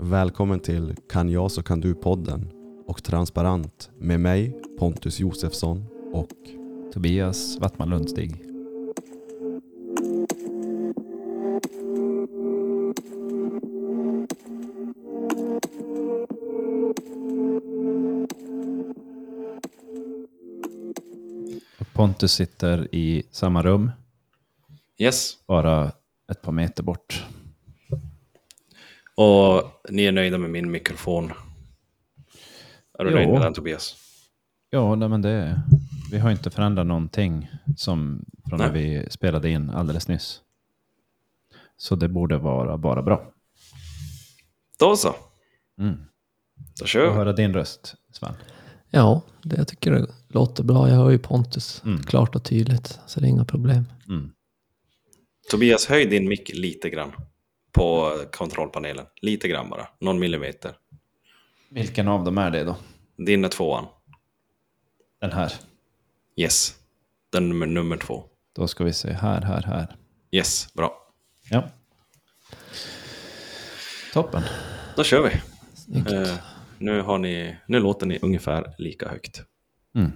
Välkommen till Kan jag så kan du-podden och Transparent med mig Pontus Josefsson och Tobias Wattman Lundstig. Pontus sitter i samma rum, Yes. bara ett par meter bort. Och ni är nöjda med min mikrofon? Är du Jo. nöjd med den Tobias? Ja, nej, men det, vi har inte förändrat någonting som från när Nej. vi spelade in alldeles nyss. Så det borde vara bara bra. Då så. Mm. Då kör vi. höra din röst, Sven. Ja, det jag tycker det låter bra. Jag hör ju Pontus Mm. klart och tydligt, så det är inga problem. Mm. Tobias, höj din mick lite grann. På kontrollpanelen. Lite grann bara. Någon millimeter. Vilken av dem är det då? Din är tvåan. Den här. Yes. Den nummer, nummer två. Då ska vi se här, här, här. Yes, bra. Ja. Toppen. Då kör vi. Eh, nu, har ni, nu låter ni ungefär lika högt. Mm.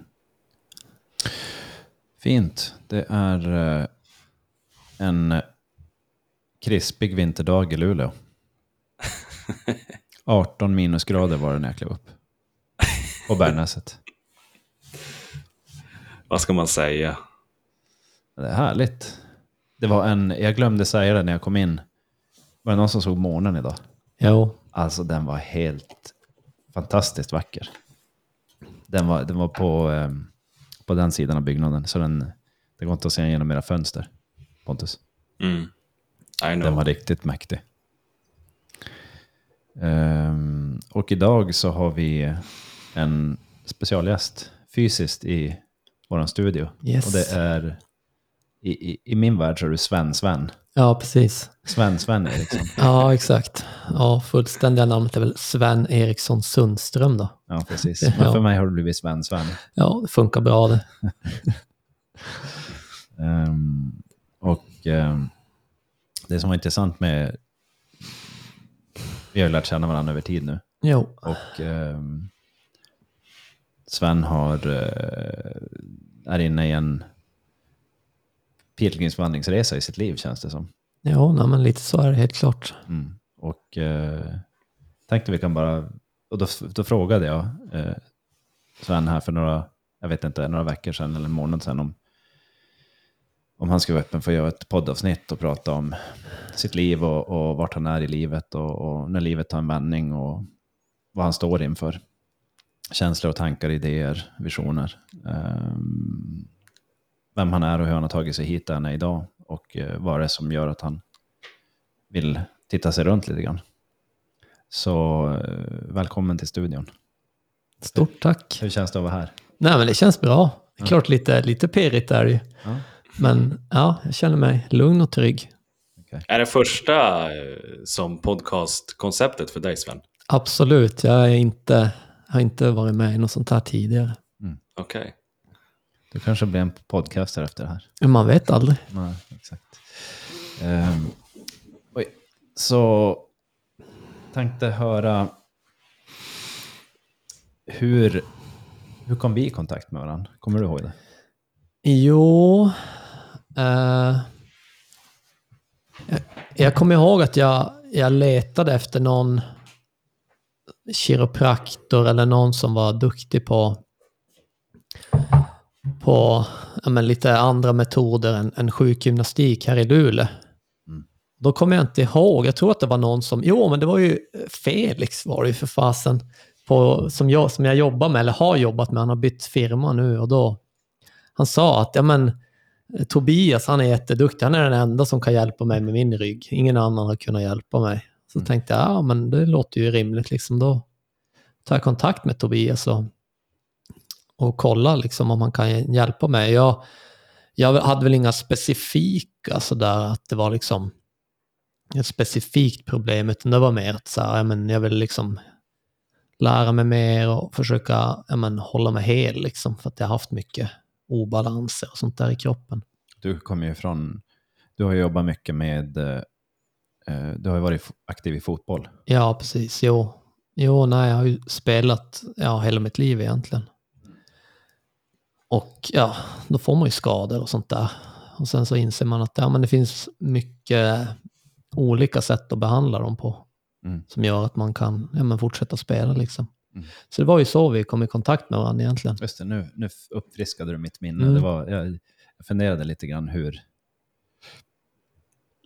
Fint. Det är eh, en krispig vinterdag i Luleå. 18 minusgrader var det när jag klev upp. På Bärnäset. Vad ska man säga? Det är härligt. Det var en, jag glömde säga det när jag kom in. Var det någon som såg månen idag? Jo, Alltså den var helt fantastiskt vacker. Den var, den var på, eh, på den sidan av byggnaden, så den, det går inte att se genom era fönster, Pontus. Mm. I know. Den var riktigt mäktig. Ehm, och idag så har vi en specialgäst fysiskt i vår studio. Yes. Och det är, i, i, i min värld så är du Sven-Sven. ja precis. Sven-Sven Eriksson. Ja, exakt. Ja, fullständiga namnet är väl Sven Eriksson Sundström då. Ja, precis. Men för mig har du blivit Sven-Sven. Ja, det funkar bra det. Ehm, och ehm, det som var intressant med... Vi har ju lärt känna varandra över tid nu. Jo, Och ehm, Sven har, eh, är inne i en pilgrimsvandringsresa i sitt liv känns det som. ja nej, men lite så är det helt klart. Mm. Och eh, tänkte vi kan bara... Och då, då frågade jag eh, Sven här för några, jag vet inte, några veckor sedan eller en månad sedan om, om han skulle vara öppen för att göra ett poddavsnitt och prata om sitt liv och, och vart han är i livet och, och när livet tar en vändning och vad han står inför. Känslor och tankar, idéer, visioner. Ehm, vem han är och hur han har tagit sig hit där han är idag och eh, vad det är som gör att han vill titta sig runt lite grann. Så eh, välkommen till studion. Stort tack. Hur känns det att vara här? Nej, men det känns bra. Det är klart lite, lite pirrigt är det ju. Ja. Men ja, jag känner mig lugn och trygg. Är det första eh, som podcastkonceptet för dig Sven? Absolut, jag är inte, har inte varit med i något sånt här tidigare. Okej. Du kanske blir en podcaster efter det här. Man vet aldrig. Nej, exakt. Ehm, oj. Så tänkte höra hur, hur kom vi i kontakt med varandra? Kommer du ihåg det? Jo, eh, jag, jag kommer ihåg att jag, jag letade efter någon kiropraktor eller någon som var duktig på, på men lite andra metoder än, än sjukgymnastik här i Luleå. Mm. Då kommer jag inte ihåg. Jag tror att det var någon som... Jo, men det var ju Felix var det ju för fasen. På, som, jag, som jag jobbar med, eller har jobbat med. Han har bytt firma nu och då... Han sa att ja, men, Tobias, han är jätteduktig. Han är den enda som kan hjälpa mig med min rygg. Ingen annan har kunnat hjälpa mig. Så Mm. tänkte jag, ja men det låter ju rimligt. Liksom. Då tar jag kontakt med Tobias och, och kollar liksom, om han kan hjälpa mig. Jag, jag hade väl inga specifika sådär att det var liksom ett specifikt problem, utan det var mer att så här, ja, men jag vill liksom lära mig mer och försöka ja, men, hålla mig hel, liksom, för att jag har haft mycket obalanser och sånt där i kroppen. Du kommer ju från, du har jobbat mycket med eh, eh, du har ju varit aktiv i fotboll. Ja, precis. Jo, jo nej, jag har ju spelat ja, hela mitt liv egentligen. Och ja, då får man ju skador och sånt där. Och sen så inser man att ja, men det finns mycket olika sätt att behandla dem på. Mm. Som gör att man kan ja, men fortsätta spela liksom. Mm. Så det var ju så vi kom i kontakt med varandra egentligen. Just det, nu, nu uppfriskade du mitt minne. Mm. Det var, jag, jag funderade lite grann hur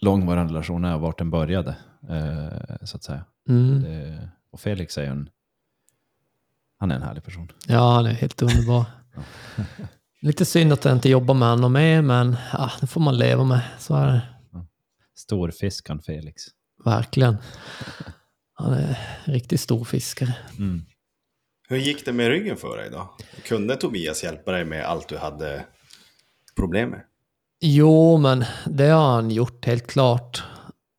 lång vår relation är och vart den började. Eh, så att säga. Mm. Det, och Felix är ju en, han är en härlig person. Ja, han är helt underbar. Lite synd att jag inte jobbar med honom mer, men ja, det får man leva med. Så är det. Storfiskan Felix. Verkligen. Han är en riktigt stor fiskare. Mm. Hur gick det med ryggen för dig då? Kunde Tobias hjälpa dig med allt du hade problem med? Jo, men det har han gjort helt klart.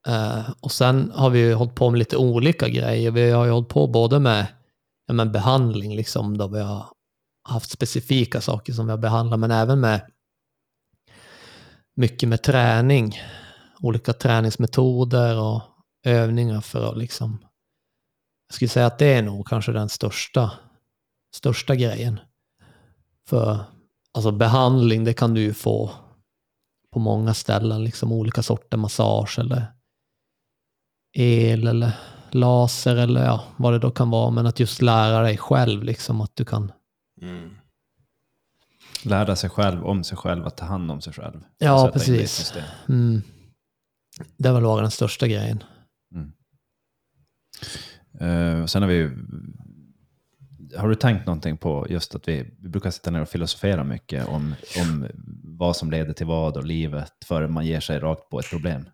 Eh, och sen har vi ju hållit på med lite olika grejer. Vi har ju hållit på både med ja, men behandling, liksom, då vi har haft specifika saker som vi har behandlat, men även med mycket med träning. Olika träningsmetoder och övningar för att liksom... Jag skulle säga att det är nog kanske den största, största grejen. För alltså behandling, det kan du ju få på många ställen, liksom olika sorter massage eller el eller laser eller ja, vad det då kan vara. Men att just lära dig själv, liksom att du kan... Mm. Lära sig själv om sig själv, att ta hand om sig själv. Ja, det precis. system. Mm, det väl varit den största grejen. Uh, sen har vi Har du tänkt någonting på just att vi, vi brukar sitta ner och filosofera mycket om, om vad som leder till vad och livet före man ger sig rakt på ett problem?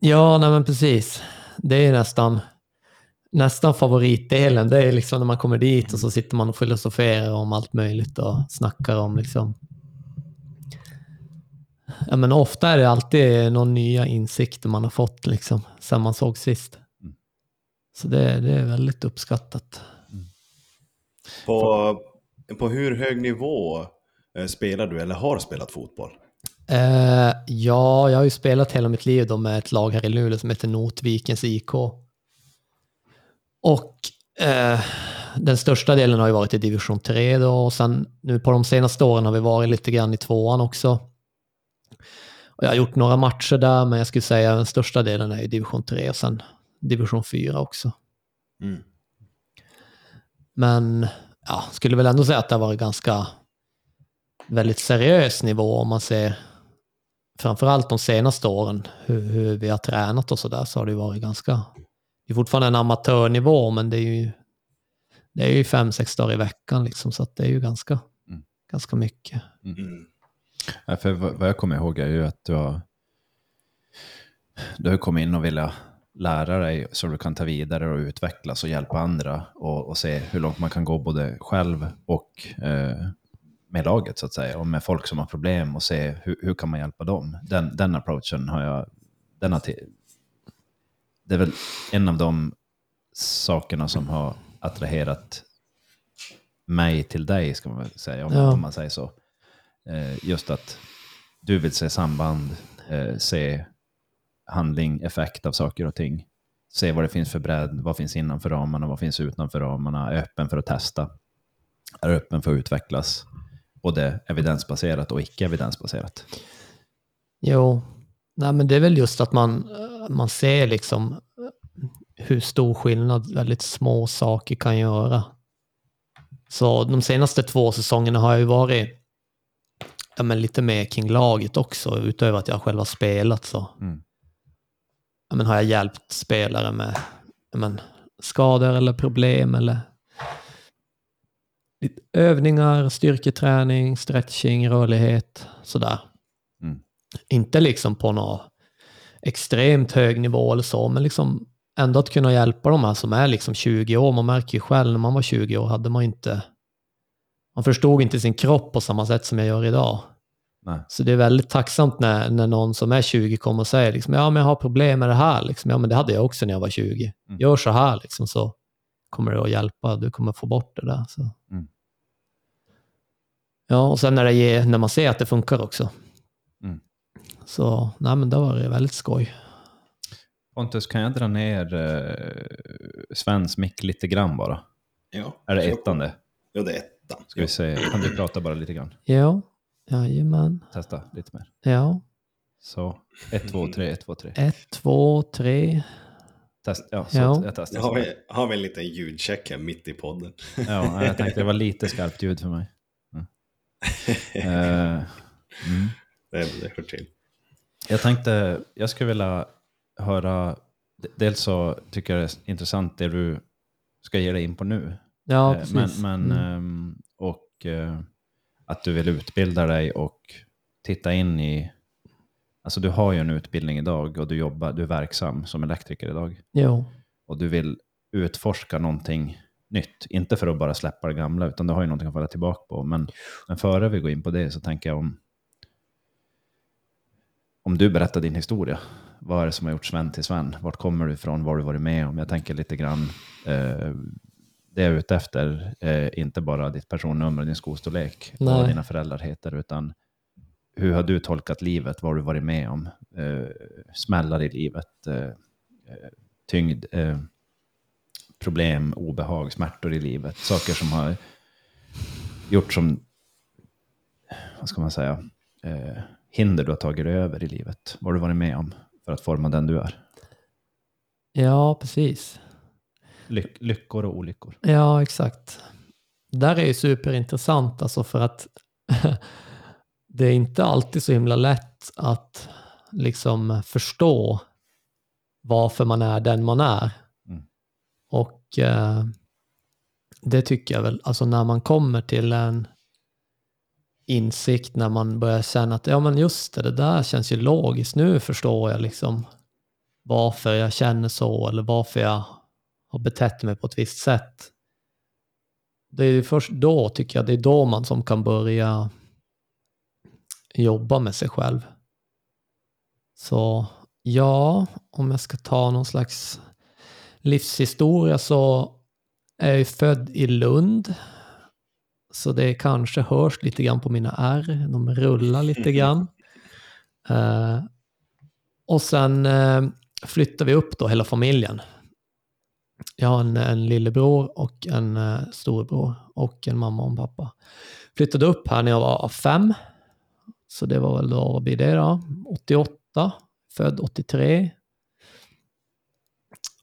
Ja, nej men precis. Det är nästan, nästan favoritdelen. Det är liksom när man kommer dit och så sitter man och filosoferar om allt möjligt och snackar om liksom... Ja, men ofta är det alltid någon nya insikter man har fått liksom, sen man såg sist. Mm. Så det, det är väldigt uppskattat. På, på hur hög nivå eh, spelar du eller har spelat fotboll? Eh, ja, jag har ju spelat hela mitt liv då med ett lag här i Luleå som heter Notvikens IK. Och eh, den största delen har ju varit i division 3 då och sen nu på de senaste åren har vi varit lite grann i tvåan också. Och jag har gjort några matcher där, men jag skulle säga den största delen är i division 3 och sen division 4 också. Mm. Men ja, skulle väl ändå säga att det har varit ganska väldigt seriös nivå om man ser framförallt de senaste åren hur, hur vi har tränat och sådär så har det varit ganska det är fortfarande en amatörnivå men det är ju det är ju fem, sex dagar i veckan liksom så att det är ju ganska, Mm. ganska mycket. Mm. Ja, för vad vad jag kommer ihåg är ju att du har, du har kommit in och velat lära dig så du kan ta vidare och utvecklas och hjälpa andra och, och se hur långt man kan gå både själv och eh, med laget så att säga och med folk som har problem och se hur, hur kan man hjälpa dem. Den, den approachen har jag, den har till, det är väl en av de sakerna som har attraherat mig till dig, ska man väl säga, om, Ja. man säger så. Eh, just att du vill se samband, eh, se handling, effekt av saker och ting. Se vad det finns för bredd, vad finns innanför ramarna, vad finns utanför ramarna, är öppen för att testa, är öppen för att utvecklas. Både evidensbaserat och icke evidensbaserat. Jo, nej men det är väl just att man, man ser liksom eh, hur stor skillnad väldigt små saker kan göra. Så de senaste två säsongerna har jag ju varit ja, men lite mer kring laget också, utöver att jag själv har spelat så Mm. Ja, men har jag hjälpt spelare med ja, men, skador eller problem eller övningar, styrketräning, stretching, rörlighet, sådär. Mm. Inte liksom på någon extremt hög nivå eller så, men liksom ändå att kunna hjälpa de här som är liksom 20 år. Man märker ju själv när man var 20 år hade man inte, man förstod inte sin kropp på samma sätt som jag gör idag. Nej. Så det är väldigt tacksamt när, när någon som är 20 kommer och säger liksom, ja men jag har problem med det här. Liksom. Ja men det hade jag också när jag var 20. Mm. Gör så här liksom, så kommer det att hjälpa. Du kommer få bort det där. Så. Mm. Ja, och sen när, det ger, när man ser att det funkar också. Mm. Så nej, men det var det väldigt skoj. Pontus, kan jag dra ner eh, Svens mick lite grann bara? Ja. Är det ettan det? Ja, det är ettan. Ska vi se, kan du prata bara lite grann? Ja, jajamän. Testa lite mer. Ja, Så, 1, 2, 3, 1, 2, 3. ett, två, tre. Test, ja, så Ja. jag testar. Har vi, har vi en liten ljudcheck här mitt i podden. Ja, jag tänkte det var lite skarpt ljud för mig. Mm. Mm. Det, det hör till. Jag tänkte, jag skulle vilja höra, dels så tycker jag det är intressant det du ska ge dig in på nu. Ja, Eh, precis. Men, men, mm. ehm, och eh, att du vill utbilda dig och titta in i, alltså du har ju en utbildning idag och du jobbar, du är verksam som elektriker idag. Jo, Och du vill utforska någonting nytt, inte för att bara släppa det gamla, utan du har ju någonting att falla tillbaka på. Men, men före vi går in på det så tänker jag om, om du berättar din historia. Vad är det som har gjort Sven till Sven? Vart kommer du ifrån? Vad har du varit med om? Jag tänker lite grann, eh, det jag är ute efter, eh, inte bara ditt personnummer din skostorlek och vad Nej. dina föräldrar heter, utan hur har du tolkat livet? Vad har du varit med om? Eh, smällar i livet, eh, eh, tyngd, eh, problem, obehag, smärtor i livet. Saker som har gjort som, vad ska man säga, eh, hinder du har tagit dig över i livet. Vad har du varit med om för att forma den du är? ja precis. Lyck, lyckor och olyckor. Ja, exakt. Där är ju superintressant alltså för att det är inte alltid så himla lätt att liksom förstå varför man är den man är. Mm. Och eh, det tycker jag väl, alltså när man kommer till en insikt, när man börjar känna att ja men just det, det där känns ju logiskt, nu förstår jag liksom varför jag känner så eller varför jag har betett mig på ett visst sätt. Det är först då, tycker jag, det är då man som kan börja jobba med sig själv. Så ja, om jag ska ta någon slags livshistoria så är jag född i Lund. Så det kanske hörs lite grann på mina R, de rullar lite grann. Eh, och sen eh, flyttade vi upp då hela familjen. Jag har en, en lillebror och en eh, storebror och en mamma och en pappa. Flyttade upp här när jag var fem. Så det var väl då, vad blir det då? 88, född 83.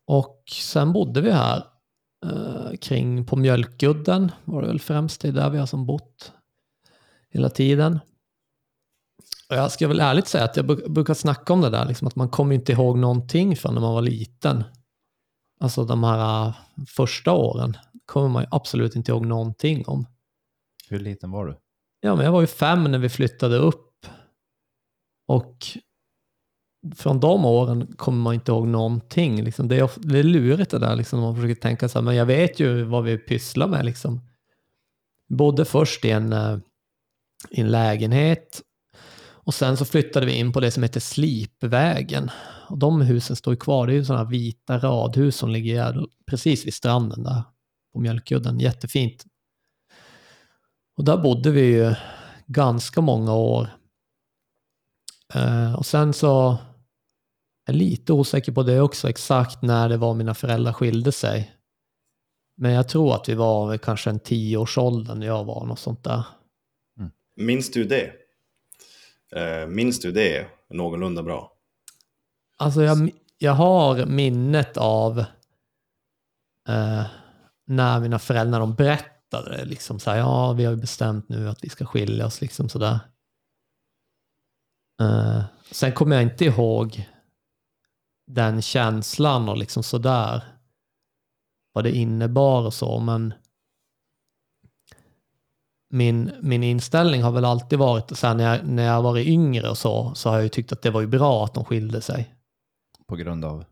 Och sen bodde vi här eh, kring på Mjölkudden var det väl främst. Det är där vi har som bott hela tiden. Och jag ska väl ärligt säga att jag brukar snacka om det där, liksom att man kommer inte ihåg någonting från när man var liten. Alltså de här äh, första åren kommer man ju absolut inte ihåg någonting om. Hur liten var du? Ja, men jag var ju fem när vi flyttade upp. Och från de åren kommer man inte ihåg någonting. Liksom. Det, är, det är lurigt det där, liksom, man försöker tänka så här, men jag vet ju vad vi pysslar med. Liksom. Bodde först i en, eh, i en lägenhet och sen så flyttade vi in på det som heter Slipvägen. Och de husen står ju kvar. Det är ju sådana vita radhus som ligger precis vid stranden där på Mjölkudden. Jättefint. Och där bodde vi ju ganska många år. Eh, och sen så är jag lite osäker på det också, exakt när det var mina föräldrar skilde sig. Men jag tror att vi var väl kanske en tioårsåldern när jag var, något sånt där. Mm. Minns du det? Eh, minns du det någorlunda bra? Alltså jag, jag har minnet av eh, när mina föräldrar de berättade det. Liksom så här, ja, vi har bestämt nu att vi ska skilja oss. Liksom sådär. Eh, sen kommer jag inte ihåg den känslan och liksom sådär. Vad det innebar och så, men min, min inställning har väl alltid varit, så här, när, jag, när jag varit yngre och så, så har jag ju tyckt att det var ju bra att de skilde sig. På grund av?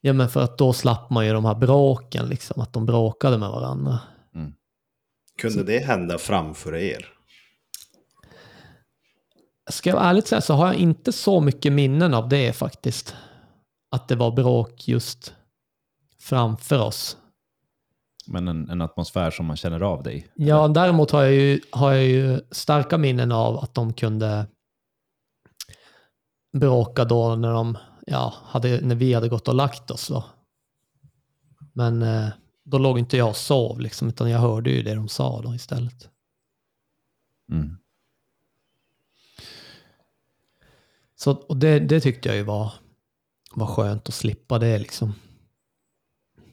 Ja, men för att då slapp man ju de här bråken, liksom, att de bråkade med varandra. Kunde det hända framför er? Ska jag ärligt säga så har jag inte så mycket minnen av det faktiskt. Att det var bråk just framför oss. Men en, en atmosfär som man känner av dig? Ja, däremot har jag, ju, har jag ju starka minnen av att de kunde bråka då när de, ja, hade, när vi hade gått och lagt oss. Då. Men eh, då låg inte jag och sov, liksom, utan jag hörde ju det de sa då istället. Mm. Så, och det, det tyckte jag ju var, var skönt att slippa det. Liksom.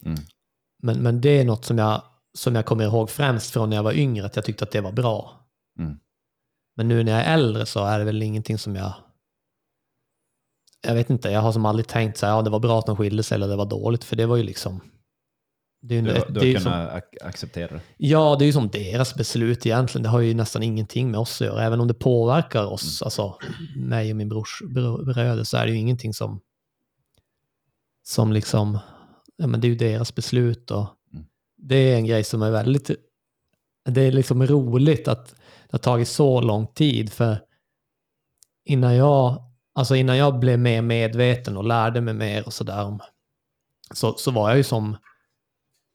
Mm. Men, men det är något som jag, som jag kommer ihåg främst från när jag var yngre, att jag tyckte att det var bra. Mm. Men nu när jag är äldre så är det väl ingenting som jag... Jag vet inte, jag har som aldrig tänkt så här, ja det var bra att de skilde sig eller det var dåligt, för det var ju liksom... Det är ju, Du, det, du har kunnat som, acceptera det. ja, det är ju som deras beslut egentligen. Det har ju nästan ingenting med oss att göra. Även om det påverkar oss, alltså mig och min brors bro- bröder, så är det ju ingenting som... Som liksom... Ja, men det är ju deras beslut och Mm. det är en grej som är väldigt... Det är liksom roligt att det har tagit så lång tid för innan jag, alltså innan jag blev mer medveten och lärde mig mer och sådär så, så var jag ju som,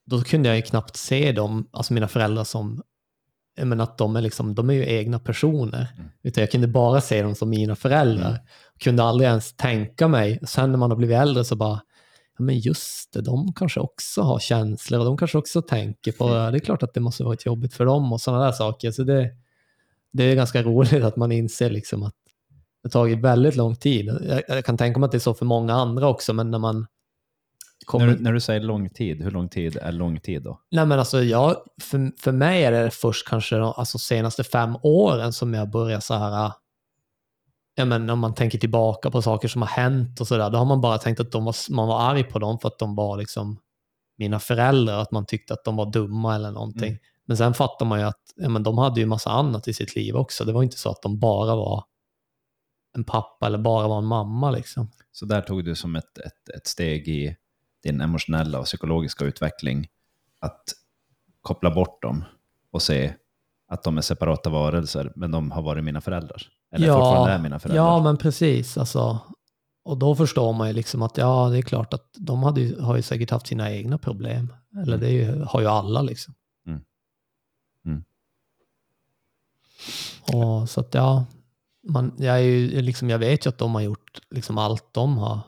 då kunde jag ju knappt se dem, alltså mina föräldrar som, menar att de är liksom, de är ju egna personer. Mm. Utan jag kunde bara se dem som mina föräldrar. Mm. Kunde aldrig ens tänka mig, sen när man har blivit äldre så bara, ja men just det, de kanske också har känslor och de kanske också tänker på, Mm. det är klart att det måste varit jobbigt för dem och sådana där saker. Så det, det är ganska roligt att man inser liksom att det har tagit väldigt lång tid. Jag, jag kan tänka mig att det är så för många andra också, men när man kommer... När, du, när du säger lång tid, hur lång tid är lång tid då? Nej men alltså jag, för, för mig är det först kanske de alltså, senaste fem åren som jag börjar så här, ja men om man tänker tillbaka på saker som har hänt och sådär, då har man bara tänkt att de var, man var arg på dem för att de var liksom mina föräldrar, att man tyckte att de var dumma eller någonting. Mm. Men sen fattar man ju att ja, men de hade ju massa annat i sitt liv också. Det var inte så att de bara var en pappa eller bara var en mamma liksom. Så där tog du som ett, ett, ett steg i din emotionella och psykologiska utveckling att koppla bort dem och se att de är separata varelser, men de har varit mina föräldrar. Eller fortfarande är mina föräldrar. Ja, men precis. Alltså, och då förstår man ju liksom att ja, det är klart att de hade ju, har ju säkert haft sina egna problem. Eller Mm. det ju, har ju alla liksom. Mm. Mm. Och så att ja, man, jag, är ju, liksom, jag vet ju att de har gjort liksom allt de har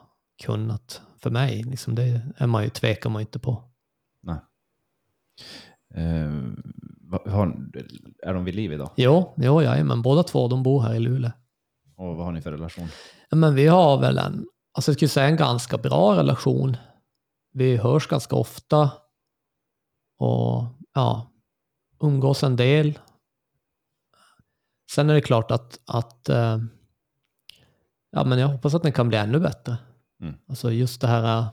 kunnat för mig. Liksom det är man ju, tvekar man ju inte på. Nej. Vad- har, är de vid liv idag? Jo, jo är, men båda två de bor här i Luleå. Och vad har ni för relation? Ja, Men vi har väl en, alltså jag skulle säga en ganska bra relation. Vi hörs ganska ofta och ja, umgås en del. Sen är det klart att, att eh, ja, men jag hoppas att den kan bli ännu bättre. Mm. Alltså just det här eh,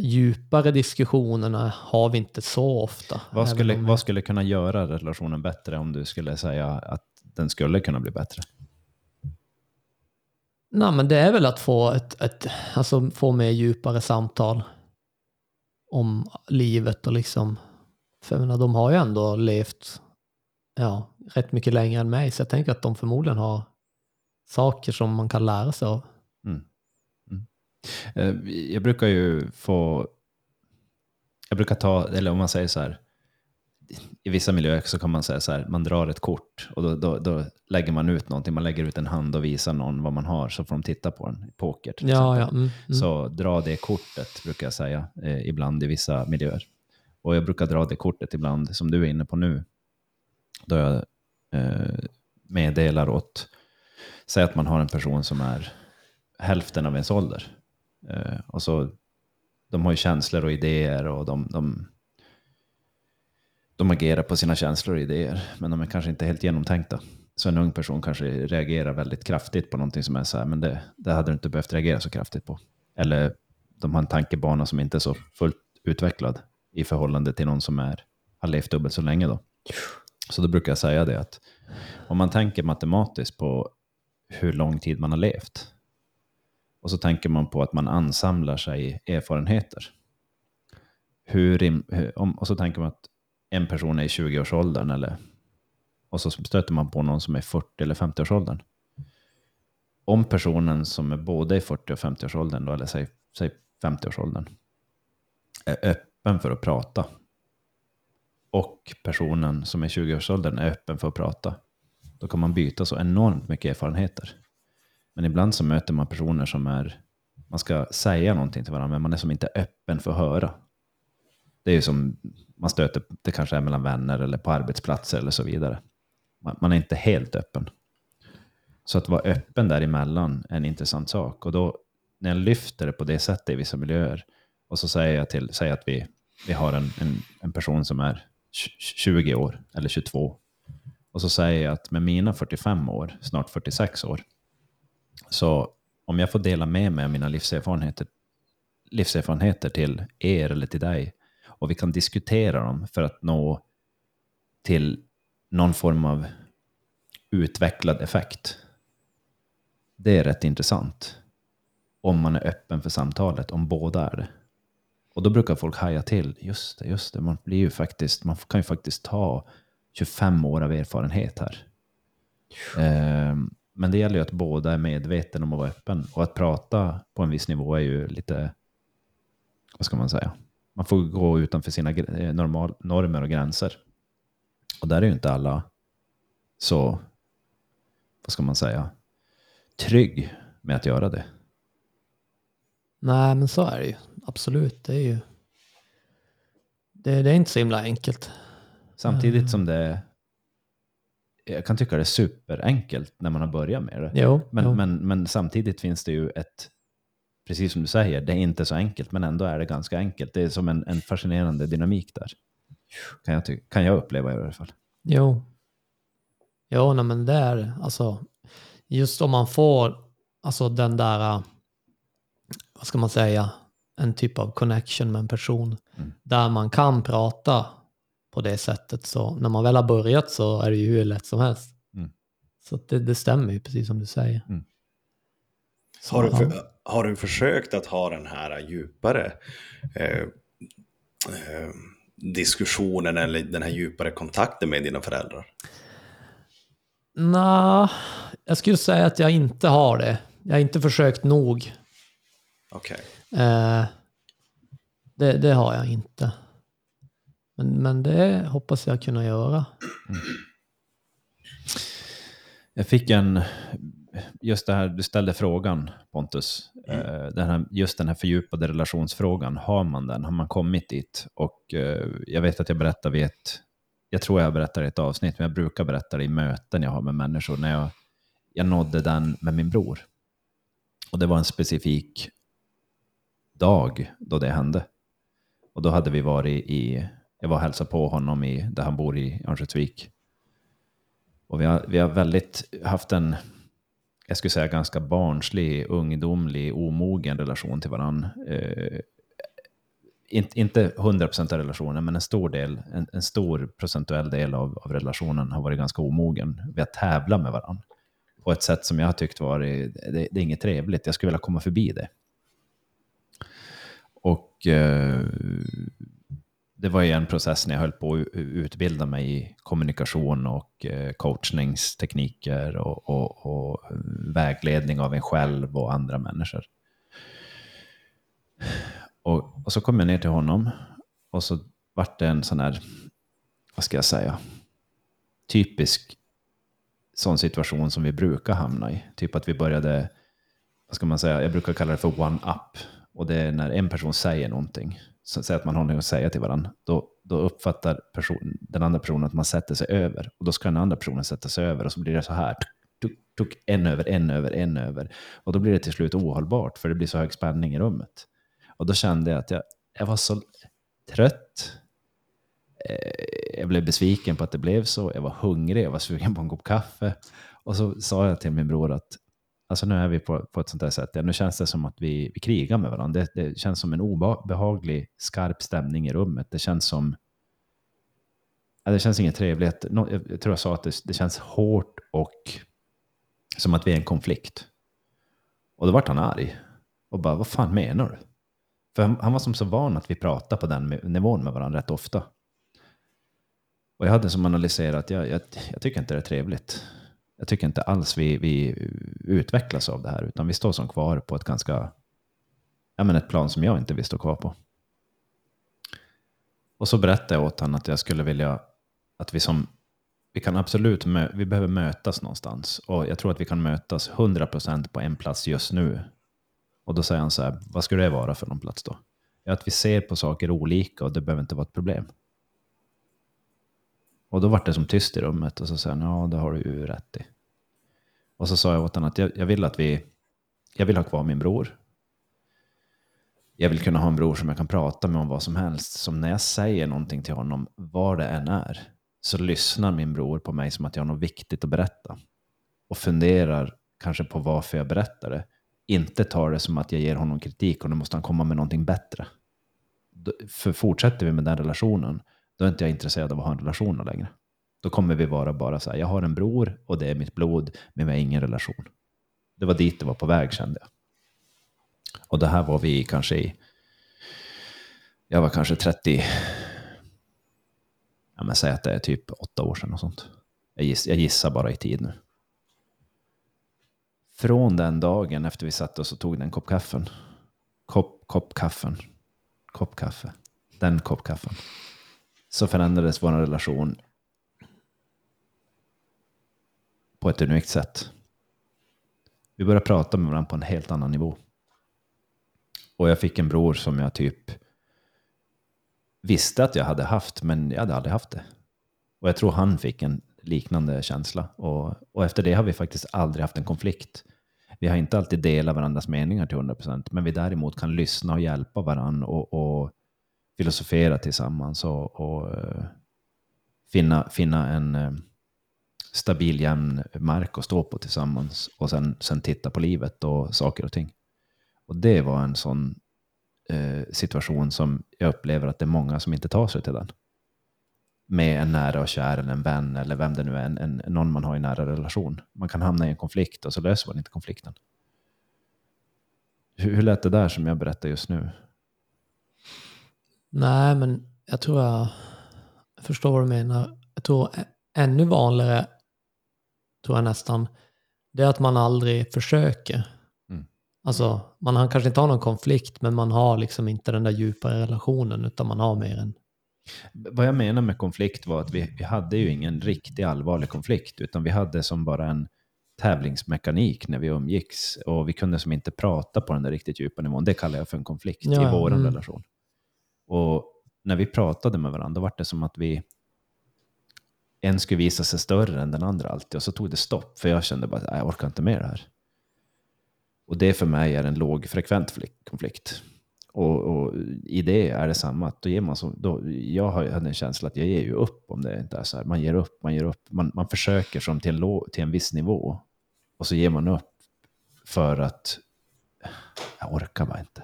djupare diskussionerna har vi inte så ofta. Vad skulle, om vad skulle kunna göra relationen bättre om du skulle säga att den skulle kunna bli bättre? Nej, men det är väl att få ett, ett alltså få mer djupare samtal om livet och liksom, för jag menar, de har ju ändå levt ja, rätt mycket längre än mig, så jag tänker att de förmodligen har saker som man kan lära sig av. Eh, Jag brukar ju få... Jag brukar ta, eller om man säger så här, i vissa miljöer så kan man säga så här, man drar ett kort och då, då, då lägger man ut någonting, man lägger ut en hand och visar någon vad man har så får de titta på den, poker till Ja, exempel. ja. Mm, mm. Så dra det kortet brukar jag säga eh, ibland i vissa miljöer. Och jag brukar dra det kortet ibland som du är inne på nu. Då jag eh, meddelar åt, säg att man har en person som är hälften av ens ålder. Eh, och så, de har ju känslor och idéer och de, de, de agerar på sina känslor och idéer, men de är kanske inte helt genomtänkta. Så en ung person kanske reagerar väldigt kraftigt på någonting som är så här, men det, det hade du inte behövt reagera så kraftigt på. Eller de har en tankebana som inte är så fullt utvecklad i förhållande till någon som är, har levt dubbelt så länge. Då. Så då brukar jag säga det att om man tänker matematiskt på hur lång tid man har levt och så tänker man på att man ansamlar sig erfarenheter. Hur, hur, om, och så tänker man att en person är i 20-årsåldern eller och så stöter man på någon som är i 40 eller 50-årsåldern. Om personen som är både i 40 och 50-årsåldern, eller säg, säg 50-årsåldern, är öppen för att prata och personen som är 20-årsåldern är öppen för att prata, då kan man byta så enormt mycket erfarenheter. Men ibland så möter man personer som är, man ska säga någonting till varandra, men man är som inte öppen för att höra. Det är ju som man stöter, det kanske är mellan vänner eller på arbetsplatser eller så vidare. Man, man är inte helt öppen. Så att vara öppen däremellan är en intressant sak. Och då, när jag lyfter det på det sättet i vissa miljöer, och så säger jag till, säg att vi, vi har en, en, en person som är 20 år eller 22. Och så säger jag att med mina 45 år, snart 46 år, så om jag får dela med mig av mina livserfarenheter, livserfarenheter till er eller till dig, och vi kan diskutera dem för att nå till någon form av utvecklad effekt. Det är rätt intressant. Om man är öppen för samtalet, om båda är det. Och då brukar folk haja till. Just det, just det. Man, blir ju faktiskt, man kan ju faktiskt ta 25 år av erfarenhet här. Eh, men det gäller ju att båda är medvetna om att vara öppen. Och att prata på en viss nivå är ju lite, vad ska man säga? Man får gå utanför sina eh, normal, normer och gränser. Och där är ju inte alla så, vad ska man säga, trygg med att göra det. Nej, men så är det ju. Absolut. Det är ju... Det, det är inte så himla enkelt. Samtidigt som det jag kan tycka det är superenkelt när man har börjat med det. Jo, Men, jo. men, men samtidigt finns det ju ett, precis som du säger, det är inte så enkelt, men ändå är det ganska enkelt. Det är som en, en fascinerande dynamik där. Kan jag, ty- kan jag uppleva i alla fall. Jo. Jo, nej, men det är alltså just om man får alltså den där, äh, vad ska man säga, en typ av connection med en person Mm. där man kan prata på det sättet så när man väl har börjat så är det ju hur lätt som helst. Mm. Så det, det stämmer ju precis som du säger. Mm. Så, Har du, ja. för, har du försökt att ha den här djupare eh, eh, diskussionen eller den här djupare kontakten med dina föräldrar? Nå, jag skulle säga att jag inte har det. Jag har inte försökt nog. Okej. Eh, det, det har jag inte. Men, men det hoppas jag kunna göra. Jag fick en, just det här, du ställde frågan Pontus, eh, den här, just den här fördjupade relationsfrågan, har man den? Har man kommit dit? Och eh, jag vet att jag berättar vid ett, jag tror jag berättar i ett avsnitt, men jag brukar berätta det i möten jag har med människor, när jag, jag nådde den med min bror. Och det var en specifik dag då det hände. Och då hade vi varit i, jag var och hälsade på honom i, där han bor i Örnsköldsvik. Och vi har, vi har väldigt haft en, jag skulle säga ganska barnslig, ungdomlig, omogen relation till varandra. Eh, inte, inte 100% av relationen, men en stor del, en, en stor procentuell del av, av relationen har varit ganska omogen. Vi har tävlat med varandra på ett sätt som jag har tyckt varit, eh, det, det är inget trevligt. Jag skulle vilja komma förbi det. Och eh, det var ju en process när jag höll på att utbilda mig i kommunikation och eh, coachningstekniker och, och, och vägledning av en själv och andra människor. Och, och så kom jag ner till honom och så vart det en sån här, vad ska jag säga, typisk sån situation som vi brukar hamna i. Typ att vi började, vad ska man säga, jag brukar kalla det för one-up. Och det är när en person säger någonting, säg att man har något att säga till varandra, då, då uppfattar person, den andra personen att man sätter sig över. Och då ska den andra personen sätta sig över och så blir det så här, tuk, tuk, en över, en över, en över. Och då blir det till slut ohållbart, för det blir så hög spänning i rummet. Och då kände jag att jag, jag var så trött. Eh, jag blev besviken på att det blev så. Jag var hungrig, jag var sugen på en kopp kaffe. Och så sa jag till min bror att alltså nu är vi på, på ett sånt här sätt. Ja, nu känns det som att vi, vi krigar med varandra. Det, det känns som en obehaglig, skarp stämning i rummet. Det känns som... Ja, det känns inget trevligt. Nå- Jag jag tror jag sa att det, det känns hårt och som att vi är i en konflikt. Och då vart han arg. Och bara, vad fan menar du? För han, han var som så van att vi pratade på den nivån med varandra rätt ofta. Och jag hade som analyserat, jag, jag, jag tycker inte det är trevligt. Jag tycker inte alls vi, vi utvecklas av det här, utan vi står som kvar på ett ganska, ja men ett plan som jag inte vill stå kvar på. Och så berättade jag åt honom att jag skulle vilja att vi som, vi kan absolut mö- vi behöver mötas någonstans. Och jag tror att vi kan mötas 100% på en plats just nu. Och då säger han så här, vad skulle det vara för någon plats då? Ja, att vi ser på saker olika och det behöver inte vara ett problem. Och då var det som tyst i rummet och så sa han, ja det har du ju rätt i. Och så sa jag åt honom att jag, jag vill att vi, jag vill ha kvar min bror. Jag vill kunna ha en bror som jag kan prata med om vad som helst. Som när jag säger någonting till honom, vad det än är, så lyssnar min bror på mig som att jag har något viktigt att berätta. Och funderar kanske på varför jag berättar det. Inte tar det som att jag ger honom kritik och nu måste han komma med någonting bättre. För fortsätter vi med den relationen, då är inte jag intresserad av att ha en relation längre. Då kommer vi vara bara så här, jag har en bror och det är mitt blod, men vi har ingen relation. Det var dit det var på väg kände jag. Och det här var vi kanske i, jag var kanske 30, ja men säg att det är typ åtta år sedan och sånt. Jag, giss, jag gissar bara i tid nu. Från den dagen efter vi satte oss och tog den kopp kaffen, kopp, kopp kaffen, kopp kaffe, den kopp kaffen, så förändrades vår relation på ett unikt sätt. Vi började prata med varandra på en helt annan nivå. Och jag fick en bror som jag typ visste att jag hade haft, men jag hade aldrig haft det. Och jag tror han fick en liknande känsla. Och, och efter det har vi faktiskt aldrig haft en konflikt. Vi har inte alltid delat varandras meningar till 100%, men vi däremot kan lyssna och hjälpa varandra och, och filosofera tillsammans och, och eh, finna, finna en eh, stabil, jämn mark att stå på tillsammans och sen, sen titta på livet och saker och ting. Och det var en sån eh, situation som jag upplever att det är många som inte tar sig till den. Med en nära och kär eller en vän eller vem det nu är, en, en, någon man har i nära relation. Man kan hamna i en konflikt och så löser man inte konflikten. Hur, hur lät det där som jag berättar just nu? Nej, men jag tror jag, förstår vad du menar. Jag tror ännu vanligare, tror jag nästan, det är att man aldrig försöker. Mm. Alltså, man har, kanske inte har någon konflikt, men man har liksom inte den där djupare relationen, utan man har mer en... Vad jag menar med konflikt var att vi, vi hade ju ingen riktig allvarlig konflikt, utan vi hade som bara en tävlingsmekanik när vi umgicks. Och vi kunde som inte prata på den där riktigt djupa nivån. Det kallar jag för en konflikt Ja, i vår mm. relation. Och när vi pratade med varandra, då var det som att vi en skulle visa sig större än den andra alltid. Och så tog det stopp, för jag kände bara att jag orkar inte med det här. Och det för mig är en lågfrekvent konflikt. Och, och i det är det samma. Att då ger man så, då, jag har- hade en känsla att jag ger ju upp om det inte är så här. Man ger upp, man ger upp. Man, man försöker som till en, lå, till en viss nivå. Och så ger man upp för att jag orkar bara inte.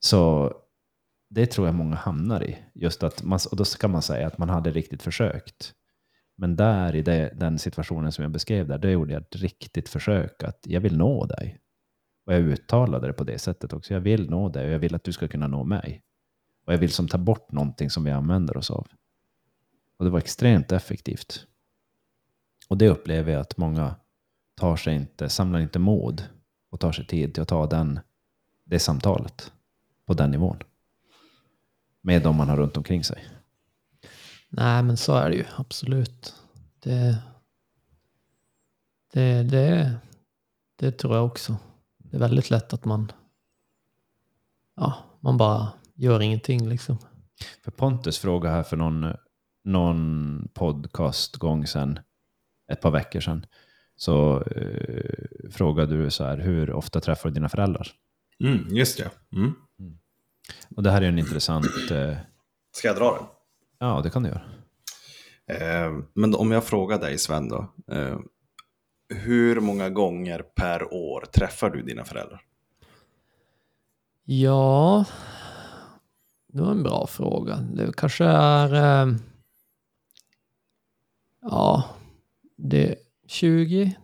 Så det tror jag många hamnar i. Just att man, och då kan man säga att man hade riktigt försökt. Men där i det, den situationen som jag beskrev där, då gjorde jag ett riktigt försök att jag vill nå dig. Och jag uttalade det på det sättet också. Jag vill nå dig och jag vill att du ska kunna nå mig. Och jag vill som ta bort någonting som vi använder oss av. Och det var extremt effektivt. Och det upplever jag att många tar sig inte, samlar inte mod och tar sig tid till att ta den, det samtalet på den nivån. Med de man har runt omkring sig. Nej, men så är det ju absolut. Det, det, det, det tror jag också. Det är väldigt lätt att man, ja, man bara gör ingenting liksom. För Pontus frågade här för någon, någon podcastgång sedan, ett par veckor sedan, så eh, frågade du så här, hur ofta träffar du dina föräldrar? Mm, just det. Mm. Och det här är en intressant, eh, Ska jag dra den? ja det kan du göra. Eh, men om jag frågar dig Sven då. Eh, hur många gånger per år träffar du dina föräldrar? Ja, det var en bra fråga. Det kanske är, eh, ja, det är 20,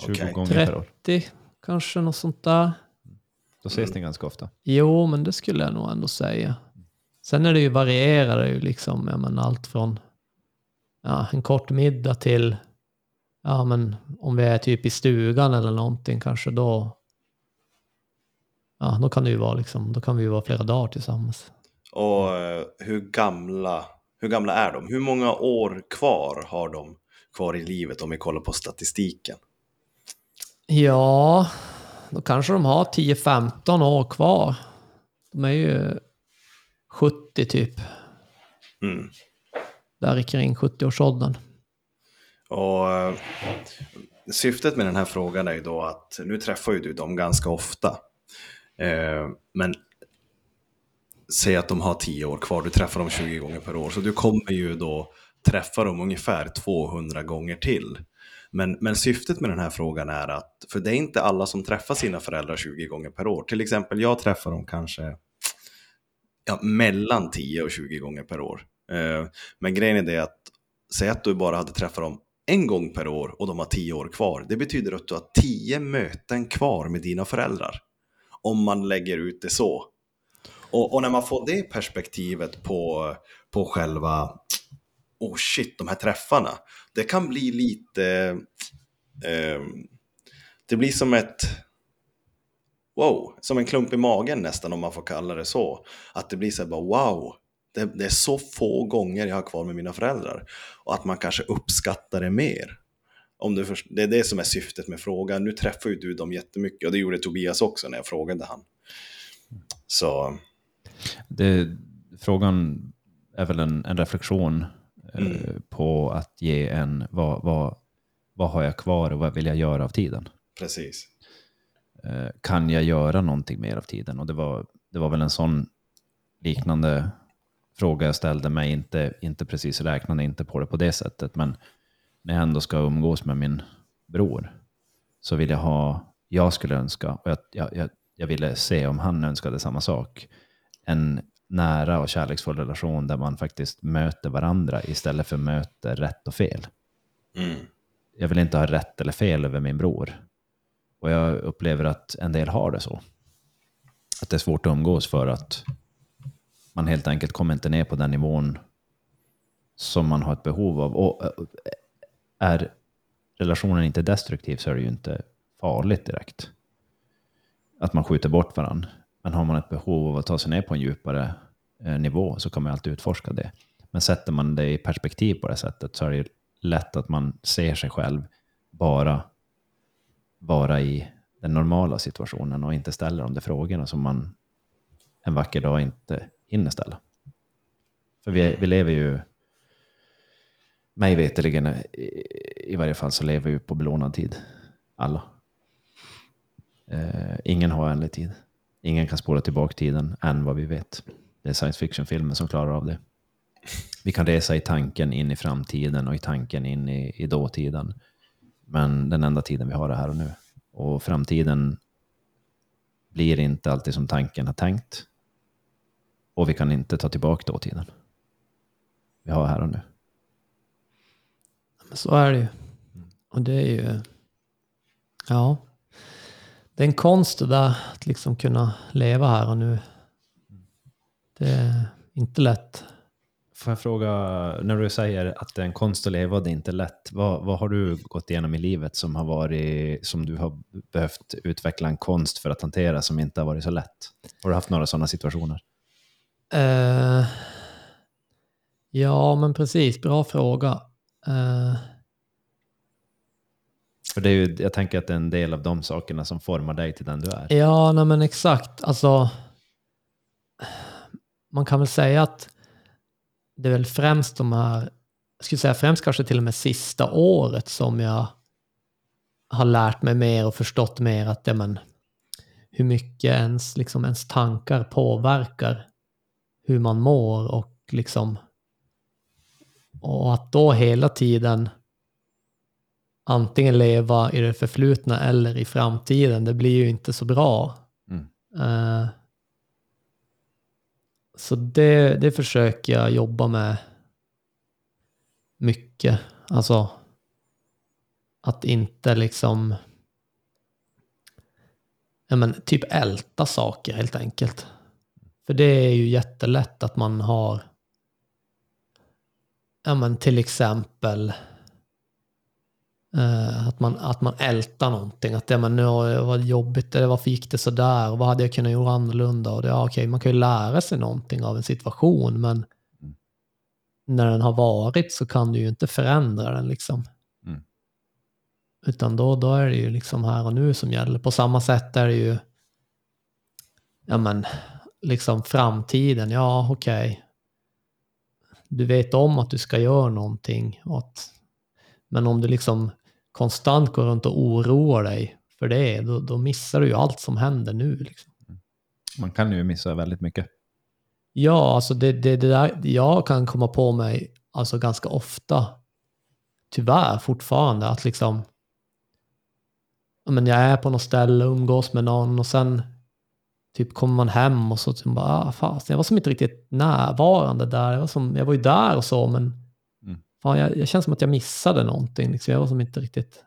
20 Okej. gånger per år. 30 kanske något sånt där. Då ses ni ganska ofta. Jo, men det skulle jag nog ändå säga. Sen är det ju varierar det ju liksom, ja, men allt från ja, en kort middag till, ja men om vi är typ i stugan eller någonting kanske då, ja då kan det ju vara liksom, då kan vi ju vara flera dagar tillsammans. Och eh, hur gamla Hur gamla är de? Hur många år kvar har de kvar i livet om vi kollar på statistiken? Ja, då kanske de har 10-15 år kvar. De är ju 70 typ. Mm. Där kring 70-årsåldern. Och eh, syftet med den här frågan är ju då att nu träffar ju du dem ganska ofta. Eh, men säg att de har 10 år kvar, du träffar dem 20 gånger per år, så du kommer ju då träffa dem ungefär 200 gånger till. Men, men syftet med den här frågan är att, för det är inte alla som träffar sina föräldrar 20 gånger per år. Till exempel, jag träffar dem kanske ja, mellan 10 och 20 gånger per år. Eh, men grejen är det att, säg att du bara hade träffat dem en gång per år och de har 10 år kvar. Det betyder att du har 10 möten kvar med dina föräldrar. Om man lägger ut det så. Och, och när man får det perspektivet på, på själva oh shit, de här träffarna. Det kan bli lite, eh, det blir som ett, wow, som en klump i magen nästan om man får kalla det så. Att det blir så här bara wow, det, det är så få gånger jag har kvar med mina föräldrar. Och att man kanske uppskattar det mer. Om du först, det är det som är syftet med frågan. Nu träffar ju du dem jättemycket och det gjorde Tobias också när jag frågade han. Så... Det, frågan är väl en, en reflektion Mm. eh, på att ge en, vad, vad, vad har jag kvar och vad vill jag göra av tiden? Precis. Eh, kan jag göra någonting mer av tiden? Och det var, det var väl en sån liknande fråga jag ställde mig, inte, inte precis räknande inte på det på det sättet, men när jag ändå ska umgås med min bror så vill jag ha, jag skulle önska, och jag, jag, jag, jag ville se om han önskade samma sak, en nära och kärleksfull relation där man faktiskt möter varandra istället för möter rätt och fel. Mm. Jag vill inte ha rätt eller fel över min bror. Och jag upplever att en del har det så. Att det är svårt att umgås för att man helt enkelt kommer inte ner på den nivån som man har ett behov av. Och eh, är relationen inte destruktiv så är det ju inte farligt direkt. Att man skjuter bort varandra. Men har man ett behov av att ta sig ner på en djupare eh, nivå så kan man alltid utforska det. Men sätter man det i perspektiv på det sättet så är det lätt att man ser sig själv bara vara i den normala situationen och inte ställer de där frågorna som man en vacker dag inte hinner ställa. För vi, vi lever ju, mig veterligen i, i varje fall så lever vi på belånad tid. Alla. Eh, ingen har ändlig tid. Ingen kan spola tillbaka tiden än vad vi vet. Det är science fiction-filmer som klarar av det. Vi kan resa i tanken in i framtiden och i tanken in i, i dåtiden. Men den enda tiden vi har är här och nu. Och framtiden blir inte alltid som tanken har tänkt. Och vi kan inte ta tillbaka dåtiden. Vi har här och nu. Så är det ju. Och det är ju... Ja. Det är en konst det där att liksom kunna leva här och nu. Det är inte lätt. Får jag fråga, när du säger att det är en konst att leva och det är inte lätt, vad, vad har du gått igenom i livet som har varit, som du har behövt utveckla en konst för att hantera som inte har varit så lätt? Har du haft några sådana situationer? Eh, ja, men precis. Bra fråga. Eh, för det är ju, jag tänker att det är en del av de sakerna som formar dig till den du är. Ja, nej men exakt. Alltså, man kan väl säga att det är väl främst de här, jag skulle säga främst kanske till och med sista året som jag har lärt mig mer och förstått mer att det, men, hur mycket ens, liksom, ens tankar påverkar hur man mår och liksom och att då hela tiden antingen leva i det förflutna eller i framtiden, det blir ju inte så bra. Mm. Eh, så det, det försöker jag jobba med mycket. Alltså att inte liksom ja, men, typ älta saker helt enkelt. För det är ju jättelätt att man har ja, men, till exempel att, man, att man ältar någonting. Att det, men, nu var det jobbigt, eller varför gick det sådär? Och vad hade jag kunnat göra annorlunda? Och det, ja, okej, man kan ju lära sig någonting av en situation, men när den har varit så kan du ju inte förändra den liksom. Mm. Utan då, då är det ju liksom här och nu som gäller. På samma sätt är det ju, ja men, liksom framtiden, ja okej. Du vet om att du ska göra någonting. Och att, men om du liksom konstant går runt och oroar dig för det, då, då missar du ju allt som händer nu. Liksom. Man kan ju missa väldigt mycket. Ja, alltså det, det, det där, jag kan komma på mig alltså ganska ofta, tyvärr fortfarande, att liksom men jag är på något ställe och umgås med någon och sen typ kommer man hem och så typ bara, ah, fast jag var som inte riktigt närvarande där. Jag var, som, jag var ju där och så, men Mm. fan, jag, jag känns som att jag missade någonting. Liksom. Jag var som inte riktigt...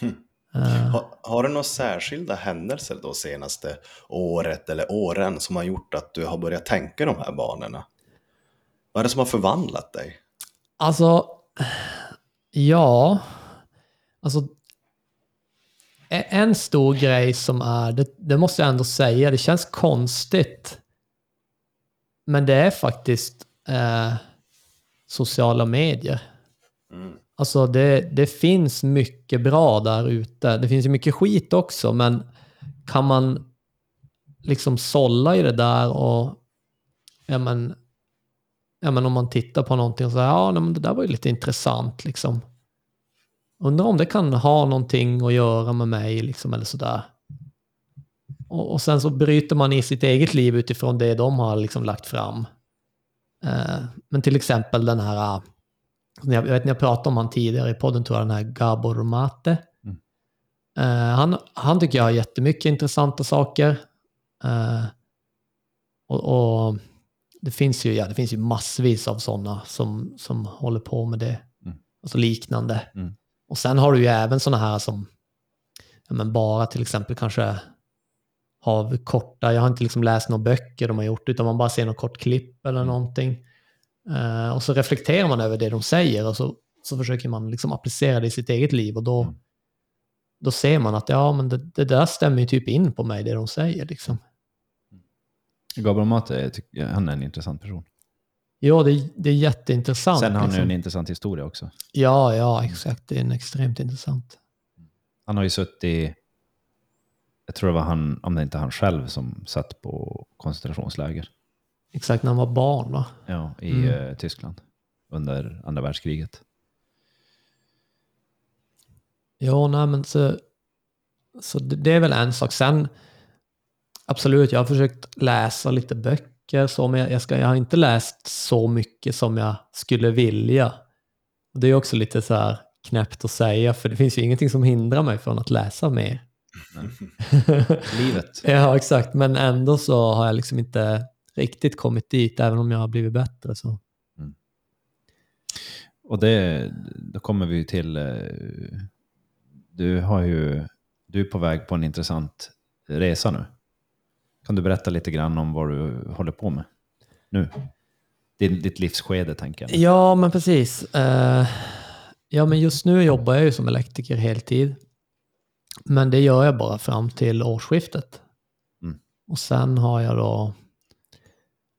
Hmm. Eh, Har, har du några särskilda händelser då senaste året eller åren som har gjort att du har börjat tänka de här banorna? Vad är det som har förvandlat dig? Alltså, ja. Alltså, e- en stor grej som är, det, det måste jag ändå säga, det känns konstigt. Men det är faktiskt eh, sociala medier. Mm. Alltså det, det finns mycket bra där ute. Det finns ju mycket skit också, men kan man liksom sålla i det där och ja men, ja men om man tittar på någonting och säger ja men det där var ju lite intressant liksom. Undrar om det kan ha någonting att göra med mig liksom eller sådär. Och, och sen så bryter man i sitt eget liv utifrån det de har liksom lagt fram. Eh, men till exempel den här jag vet ni jag pratade om han tidigare i podden, tror jag, den här Gabor Mate. Mm. Eh, han, han tycker jag har jättemycket intressanta saker. Eh, och, och det finns ju, ja, det finns ju massvis av sådana som, som håller på med det. Mm. Alltså liknande. Mm. Och sen har du ju även sådana här som ja, men bara till exempel kanske har korta, jag har inte liksom läst några böcker de har gjort, utan man bara ser något kort klipp eller Mm. någonting. Eh, och så reflekterar man över det de säger och så, så försöker man liksom applicera det i sitt eget liv och då, Mm. då ser man att ja, men det, det där stämmer ju typ in på mig, det de säger. Liksom. Gabriel Mate, han är en intressant person. Ja, det, det är jätteintressant. Sen har han ju liksom. en intressant historia också. Ja, ja, exakt. Det är en extremt intressant. Han har ju suttit, jag tror det var han, om det inte han själv, som satt på koncentrationsläger Exakt när han var barn, va? ja, i Mm. eh, Tyskland under andra världskriget. Ja, nej men så, så det, är väl en sak. Sen, absolut, jag har försökt läsa lite böcker, så, men jag, ska, jag har inte läst så mycket som jag skulle vilja. Det är också lite så här knäppt att säga, för det finns ju ingenting som hindrar mig från att läsa mer. Livet. ja, exakt, men ändå så har jag liksom inte riktigt kommit dit, även om jag har blivit bättre. Så. Och det, då kommer vi till, eh, du har ju, du är på väg på en intressant resa nu. Kan du berätta lite grann om vad du håller på med nu? Din, ditt livsskede tänker jag. Ja, men precis. Eh, ja, men just nu jobbar jag ju som elektriker heltid. Men det gör jag bara fram till årsskiftet. Mm. Och sen har jag då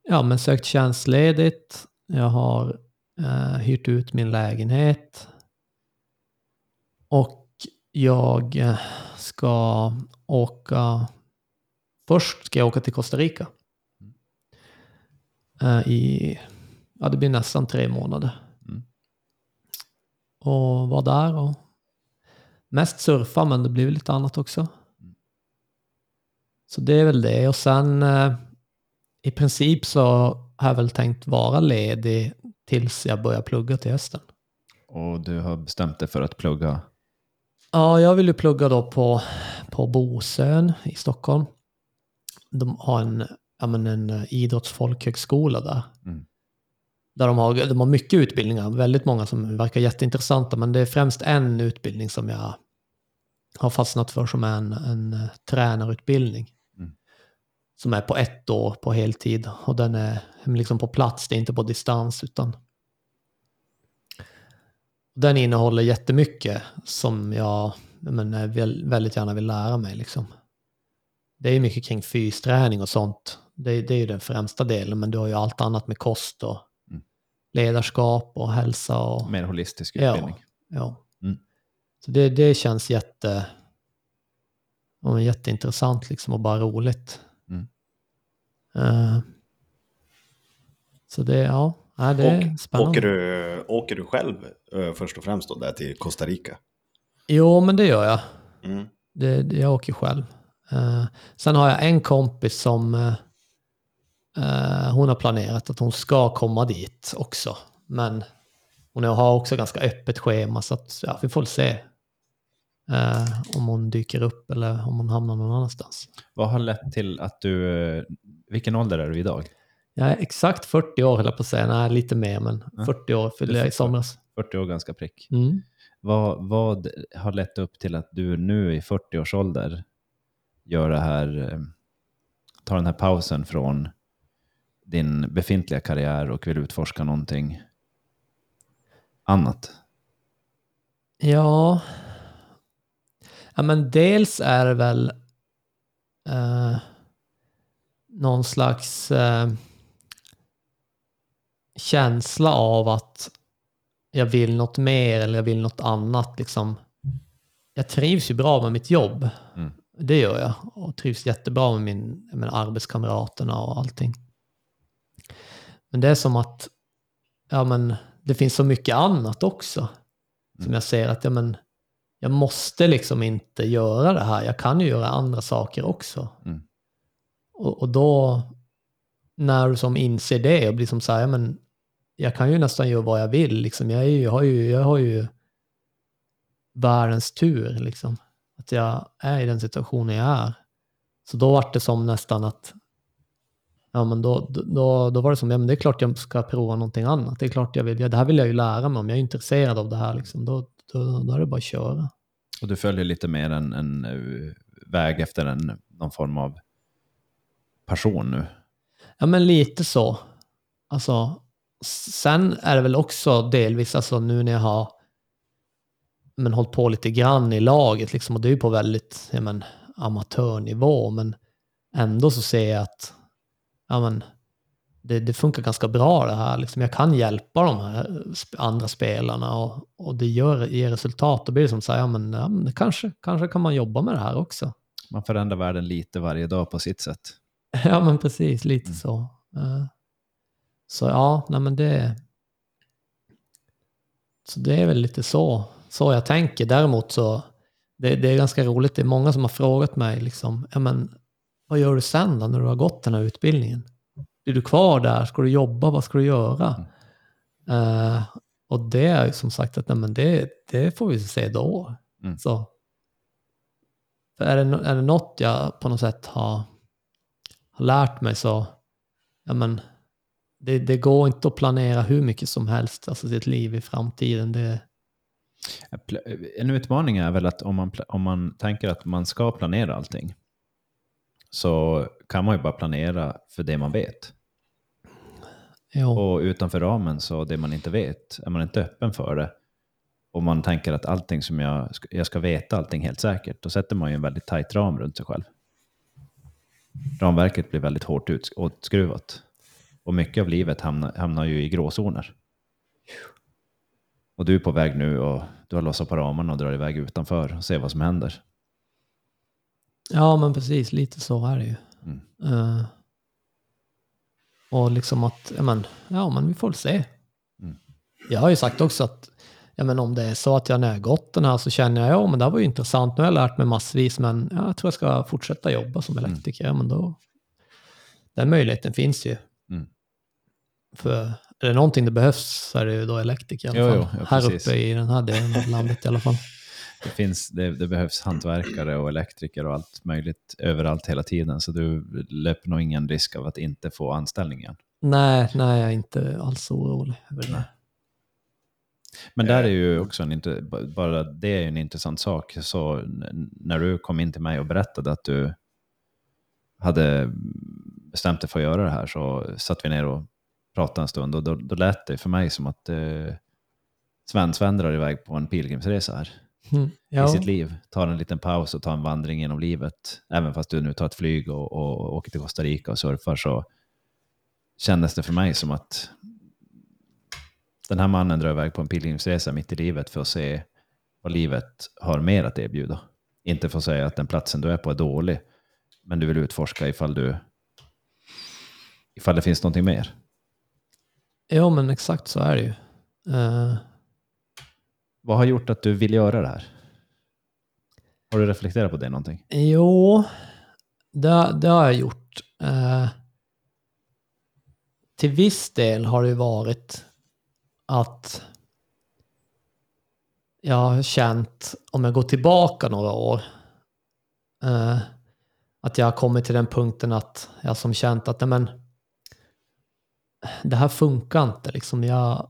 ja, men sökt tjänstledigt. Jag har eh, hyrt ut min lägenhet. Och jag eh, ska åka... Först ska jag åka till Costa Rica. Eh, I ja, det blir nästan tre månader. Mm. Och var där och mest surfa, men det blir lite annat också. Så det är väl det. Och sen eh, i princip så har jag väl tänkt vara ledig tills jag börjar plugga till hösten. Och du har bestämt dig för att plugga. Ja, jag vill ju plugga då på, på Bosön i Stockholm. De har en, ja, men en eh, idrottsfolkhögskola där. Mm. Där de har, de har mycket utbildningar, väldigt många som verkar jätteintressanta, men det är främst en utbildning som jag har fastnat för som är en, en eh, tränarutbildning. Mm. Som är på ett år på heltid och den är liksom på plats, det är inte på distans utan den innehåller jättemycket som jag men, väl- väldigt gärna vill lära mig. Liksom. Det är mycket kring fysträning och sånt. Det, det är ju den främsta delen, men du har ju allt annat med kost och Mm. ledarskap och hälsa och Mer holistisk Ja. utbildning. ja. Mm. Så det, det känns jätte, ja, jätteintressant liksom och bara roligt. Mm. Eh, så det, ja, nej, det är Och, spännande. åker, du, åker du själv eh, först och främst då där till Costa Rica? Jo, men det gör jag. Mm. Det, det, jag åker själv. Eh, sen har jag en kompis som hon har planerat att hon ska komma dit också. Men hon har också ganska öppet schema så att, ja, vi får se eh, om hon dyker upp eller om hon hamnar någon annanstans. Vad har lett till att du... Vilken ålder är du idag? Jag är exakt 40 år höll jag på att säga, nej lite mer men Ja. 40 år fyllde jag i somras. 40 år ganska prick. Mm. Vad, vad har lett upp till att du nu i 40 års ålder gör det här, eh, tar den här pausen från din befintliga karriär och vill utforska någonting annat? Ja. Ja, men dels är det väl eh, någon slags eh, känsla av att jag vill något mer eller jag vill något annat. Liksom. Jag trivs ju bra med mitt jobb. Mm. Det gör jag. Och trivs jättebra med min, med arbetskamraterna och allting. Men det är som att ja, men, det finns så mycket annat också. Som jag ser att ja, men, jag måste liksom inte göra det här. Jag kan ju göra andra saker också. Mm. Och, och då, när du som inser det och blir som så här, ja, men jag kan ju nästan göra vad jag vill. Liksom. Jag, ju, jag, har ju, jag har ju världens tur, liksom. Att jag är i den situationen jag är. Så då var det som nästan att Ja, men då, då, då var det som, ja men det är klart jag ska prova någonting annat. Det är klart jag vill, ja, det här vill jag ju lära mig om. Jag är intresserad av det här liksom. Då, då, då är det bara att köra. Och du följer lite mer en, en eh, väg efter en, någon form av passion nu? Ja, men lite så. Alltså, sen är det väl också delvis, alltså nu när jag har men, hållit på lite grann i laget, liksom, och det är ju på väldigt ja, men, amatörnivå, men ändå så ser jag att ja, men, det, det funkar ganska bra det här. Liksom, jag kan hjälpa de här andra spelarna och, och det gör, ger resultat. Då blir det som så här, ja, men, ja, men kanske, kanske kan man jobba med det här också. Man förändrar världen lite varje dag på sitt sätt. Ja, men precis, lite Mm. så. Eh, Så ja, nej men det... Så det är väl lite så, så jag tänker. Däremot så, det, det är ganska roligt, det är många som har frågat mig liksom, ja men vad gör du sen då när du har gått den här utbildningen? Blir du kvar där? Ska du jobba? Vad ska du göra? Eh, och det är som sagt att nej, men det, det får vi se då. Mm. Så. För är, det, är det något jag på något sätt har, har lärt mig så, ja men, det, det går inte att planera hur mycket som helst, alltså sitt liv i framtiden. Det, En utmaning är väl att om man, om man tänker att man ska planera allting så kan man ju bara planera för det man vet. jo, Och utanför ramen så det man inte vet, är man inte öppen för det och man tänker att allting som jag ska, jag ska veta allting helt säkert, då sätter man ju en väldigt tajt ram runt sig själv. Ramverket blir väldigt hårt åtskruvat. Och mycket av livet hamnar, hamnar ju i gråzoner. Och du är på väg nu och du har lossat på ramarna och drar iväg utanför och ser vad som händer. Ja men precis, lite så är det ju. Mm. Eh, och liksom att, ja men, ja men vi får väl se. Mm. Jag har ju sagt också att, ja men om det är så att jag när jag gått den här så känner jag, ja men det här var ju intressant, nu har jag lärt mig massvis, men ja, jag tror jag ska fortsätta jobba som elektriker, ja men då, den möjligheten finns ju. Mm. För är det någonting det behövs så är det ju då elektriker i alla Jo, fall. jo, ja, här uppe i den här delen av landet i alla fall. Det, finns, det, det behövs hantverkare och elektriker och allt möjligt överallt hela tiden. Så du löper nog ingen risk av att inte få anställningen. Nej, nej, jag är inte alls orolig över det. Men där är ju också en, bara det är en intressant sak. Så när du kom in till mig och berättade att du hade bestämt dig för att göra det här så satt vi ner och pratade en stund och då, då lät det för mig som att eh, Sven Sven drar iväg på en pilgrimsresa här Mm. i Ja, sitt liv. Tar en liten paus och tar en vandring genom livet. Även fast du nu tar ett flyg och, och åker till Costa Rica och surfar så kändes det för mig som att den här mannen drar iväg på en pilgrimsresa mitt i livet för att se vad livet har mer att erbjuda. Inte för att säga att den platsen du är på är dålig, men du vill utforska ifall, du, ifall det finns någonting mer. Ja, men exakt så är det ju. Eh, vad har gjort att du vill göra det här? Har du reflekterat på det någonting? jo, det, det har jag gjort. Eh, till viss del har det ju varit att jag har känt, om jag går tillbaka några år, eh, att jag har kommit till den punkten att jag som känt att nej men, det här funkar inte. Liksom. Jag,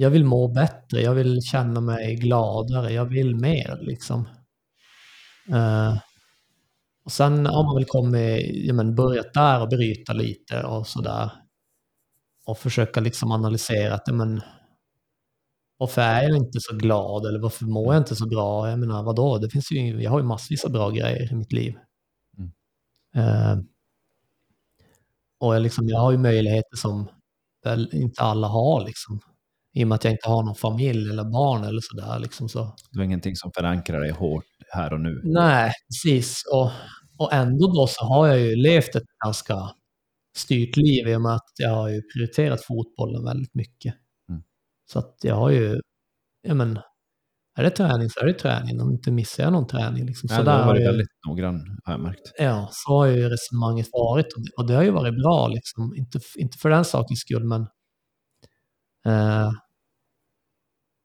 jag vill må bättre, jag vill känna mig gladare, jag vill mer. Liksom. Eh, och sen har man väl kommit, ja, men börjat där och bryta lite och sådär. Och försöka liksom analysera att, ja, men, varför är jag inte så glad eller varför mår jag inte så bra? Jag menar, vadå? Det finns ju, jag har ju massvis av bra grejer i mitt liv. Mm. Eh, och jag, liksom, jag har ju möjligheter som inte alla har. Liksom. I och med att jag inte har någon familj eller barn eller sådär. Liksom, så. Det var ingenting som förankrar dig hårt här och nu. Nej, precis. Och, och ändå då så har jag ju levt ett ganska styrt liv i och med att jag har ju prioriterat fotbollen väldigt mycket. Mm. Så att jag har ju, ja men, är det träning så är det träning. Om inte missar jag någon träning. Liksom. Så du där har varit ju, väldigt noggrann har jag märkt. ja, så har ju resonemanget varit. Och det, och det har ju varit bra, liksom. inte, inte för den sakens skull, men eh,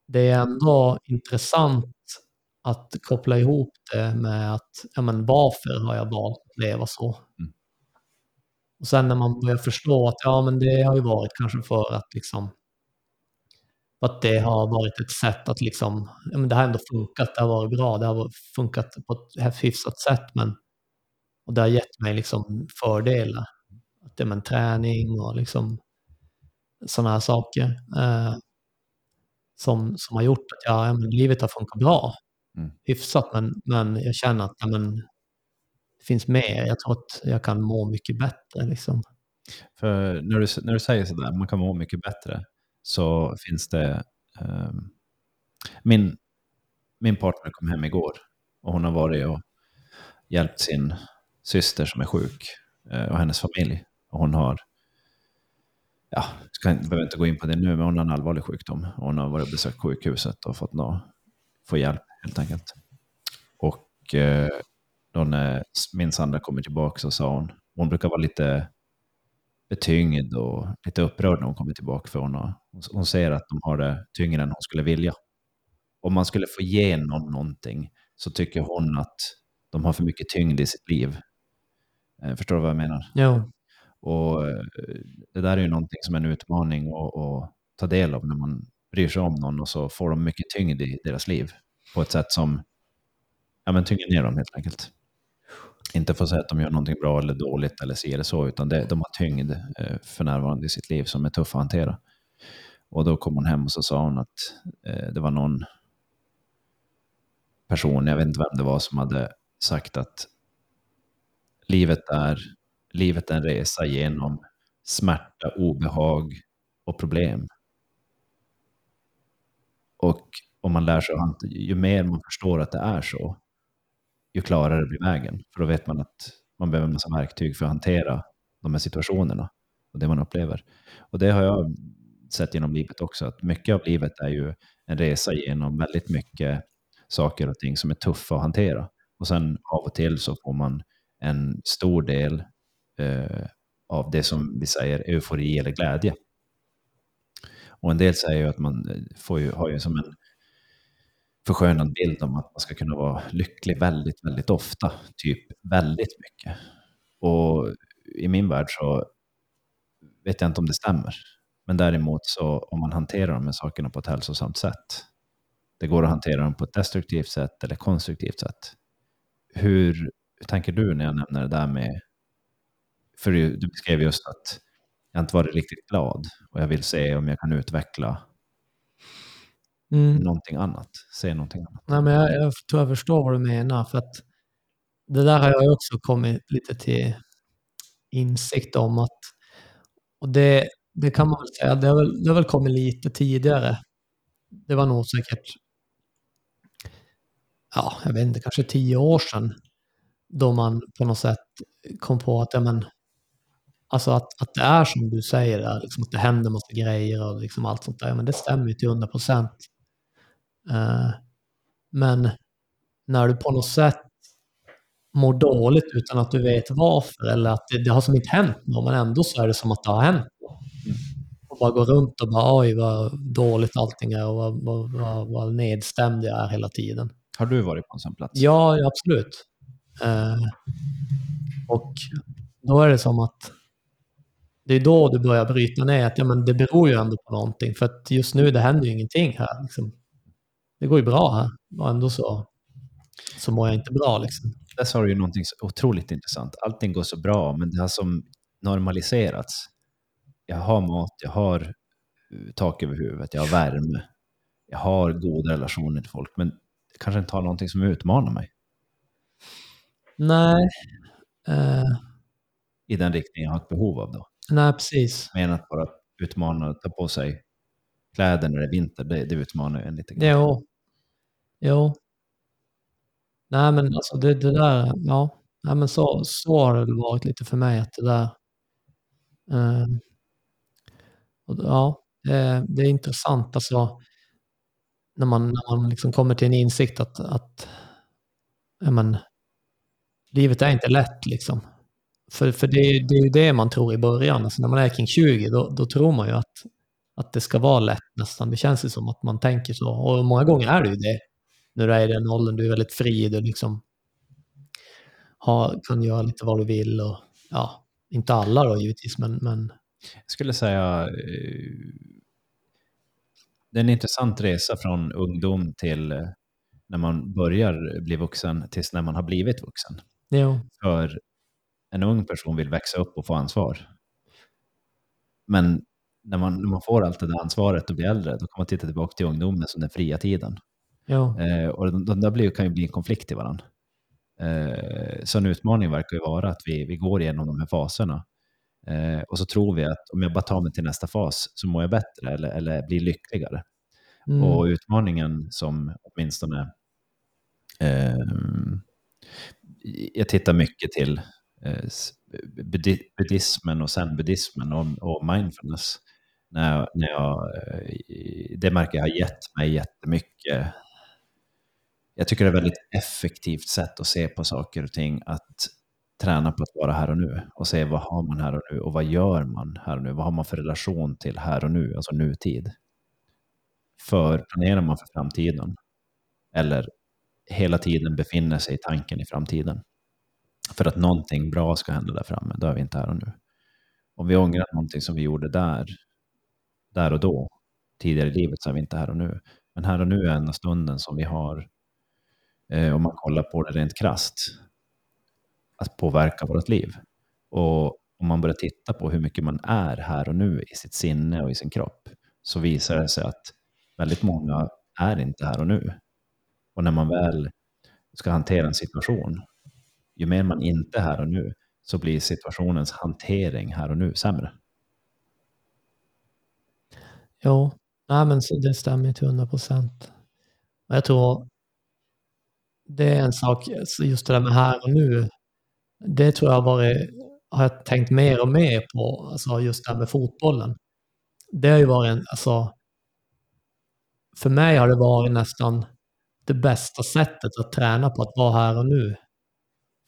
det är ändå intressant att koppla ihop det med att, ja men varför har jag valt att leva så? Mm. Och sen när man börjar förstå att, ja men det har ju varit kanske för att liksom, att det har varit ett sätt att liksom, ja men det har ändå funkat, det har varit bra, det har funkat på ett hyfsat sätt, men och det har gett mig liksom fördelar. Att det är träning och liksom sådana här saker. Eh, som, som har gjort att ja, ja, men livet har funkat bra. Mm. Hyfsat, men, men jag känner att ja, men, det finns mer. Jag tror att jag kan må mycket bättre. Liksom. För när du, när du säger sådär, man kan må mycket bättre, så finns det... ehm, min, min partner kom hem igår och hon har varit och hjälpt sin syster som är sjuk eh, och hennes familj. Och hon har, ja, ska, behöver inte gå in på det nu, men hon har en allvarlig sjukdom. Hon har varit och besökt sjukhuset och fått nå, få hjälp helt enkelt. Och eh, då när min Sandra kommer tillbaka så sa hon, hon brukar vara lite betyngd och lite upprörd när hon kommer tillbaka för hon, har, hon ser att de har det tyngre än hon skulle vilja. Om man skulle få ge någon någonting så tycker hon att de har för mycket tyngd i sitt liv. Eh, Förstår du vad jag menar? Jo. Och eh, det där är ju någonting som är en utmaning att, att ta del av när man bryr sig om någon och så får de mycket tyngd i deras liv på ett sätt som ja, men tynger ner dem helt enkelt. Inte för att säga att de gör någonting bra eller dåligt eller si eller så, utan det, de har tyngd eh, för närvarande i sitt liv som är tuff att hantera. Och då kom hon hem och så sa hon att eh, det var någon person, jag vet inte vem det var, som hade sagt att livet är, livet är en resa genom smärta, obehag och problem. Och om man lär sig att ju mer man förstår att det är så, ju klarare blir vägen. För då vet man att man behöver en massa verktyg för att hantera de här situationerna och det man upplever. Och det har jag sett genom livet också, att mycket av livet är ju en resa genom väldigt mycket saker och ting som är tuffa att hantera. Och sen av och till så får man en stor del eh, av det som vi säger eufori eller glädje. Och en del säger ju att man eh, får ju, har ju som en förskönad bild om att man ska kunna vara lycklig väldigt, väldigt ofta. Typ väldigt mycket. Och i min värld så vet jag inte om det stämmer. Men däremot så om man hanterar de här sakerna på ett hälsosamt sätt. Det går att hantera dem på ett destruktivt sätt eller konstruktivt sätt. Hur, hur tänker du när jag nämner det där med... För du beskrev just att jag inte varit riktigt glad och jag vill se om jag kan utveckla Mm. någonting annat. Se någonting annat. Nej, men jag, jag tror jag förstår vad du menar. För att det där har jag också kommit lite till insikt om. att och det, det kan man väl säga. Det har väl, det har väl kommit lite tidigare. Det var nog säkert, ja, jag vet inte, kanske tio år sedan. Då man på något sätt kom på att, ja men, alltså att, att det är som du säger, där, liksom att det händer massa grejer och liksom allt sånt där. Men det stämmer ju till 100 procent. Uh, men när du på något sätt mår dåligt utan att du vet varför eller att det, det har som inte hänt något, men ändå så är det som att det har hänt Och bara gå runt och bara oj vad dåligt allting är och vad, vad, vad, vad nedstämd jag är hela tiden. Har du varit på en sån plats? Ja, ja absolut. Uh, och då är det som att det är då du börjar bryta ner att ja, men det beror ju ändå på någonting. För att just nu det händer ju ingenting här. Liksom. Det går ju bra här och ändå så, så mår jag inte bra. Liksom där sa du ju någonting otroligt intressant. Allting går så bra, men det har som normaliserats. Jag har mat, jag har eh, tak över huvudet, jag har värme, jag har goda relationer till folk, men det kanske inte har någonting som utmanar mig. Nej. Uh... I den riktning jag har ett behov av då. Nej, precis. Men att bara utmana, ta på sig kläder när det är vinter, det, det utmanar ju en lite grann. Jo. Jo, Nej, men alltså det, det där, ja. Nej, men så, så har det varit lite för mig. Att det där, eh, och, ja, det, det, är intressant alltså, när man, när man liksom kommer till en insikt att, att ja, men, livet är inte lätt. Liksom. För, för det, det är ju det man tror i början. Alltså, när man är kring 20, då, då tror man ju att, att det ska vara lätt nästan. Det känns ju som att man tänker så. Och många gånger är det ju det när du är i den åldern, du är väldigt fri, du liksom har, kan göra lite vad du vill och ja, inte alla då givetvis, men, men... Jag skulle säga eh, det är en intressant resa från ungdom till eh, när man börjar bli vuxen tills när man har blivit vuxen. Jo. För en ung person vill växa upp och få ansvar. Men när man, när man får allt det där ansvaret och blir äldre, då kan man titta tillbaka till ungdomen som den fria tiden. Ja. Eh, och de, de där blir, kan ju bli en konflikt i varandra. Eh, så en utmaning verkar ju vara att vi, vi går igenom de här faserna. Eh, och så tror vi att om jag bara tar mig till nästa fas så mår jag bättre eller, eller blir lyckligare. Mm. Och utmaningen som åtminstone eh, jag tittar mycket till Eh, buddhismen och zen-buddhismen och, och mindfulness. När, när jag, eh, det märker jag har gett mig jättemycket jag tycker det är ett väldigt effektivt sätt att se på saker och ting, att träna på att vara här och nu och se vad har man här och nu och vad gör man här och nu? Vad har man för relation till här och nu, alltså nutid? För planerar man för framtiden eller hela tiden befinner sig i tanken i framtiden för att någonting bra ska hända där framme, då är vi inte här och nu. Om vi ångrar någonting som vi gjorde där, där och då, tidigare i livet, så är vi inte här och nu. Men här och nu är enda stunden som vi har eh, om man kollar på det rent krast, att påverka vårt liv. Och om man börjar titta på hur mycket man är här och nu i sitt sinne och i sin kropp, så visar det sig att väldigt många är inte här och nu. Och när man väl ska hantera en situation, ju mer man inte är här och nu, så blir situationens hantering här och nu sämre. Ja, nej, men det stämmer till 100 procent. Jag tror det är en sak, just det där med här och nu. Det tror jag har, varit, har jag tänkt mer och mer på, alltså just det här med fotbollen. Det har ju varit en, alltså, för mig har det varit nästan det bästa sättet att träna på att vara här och nu.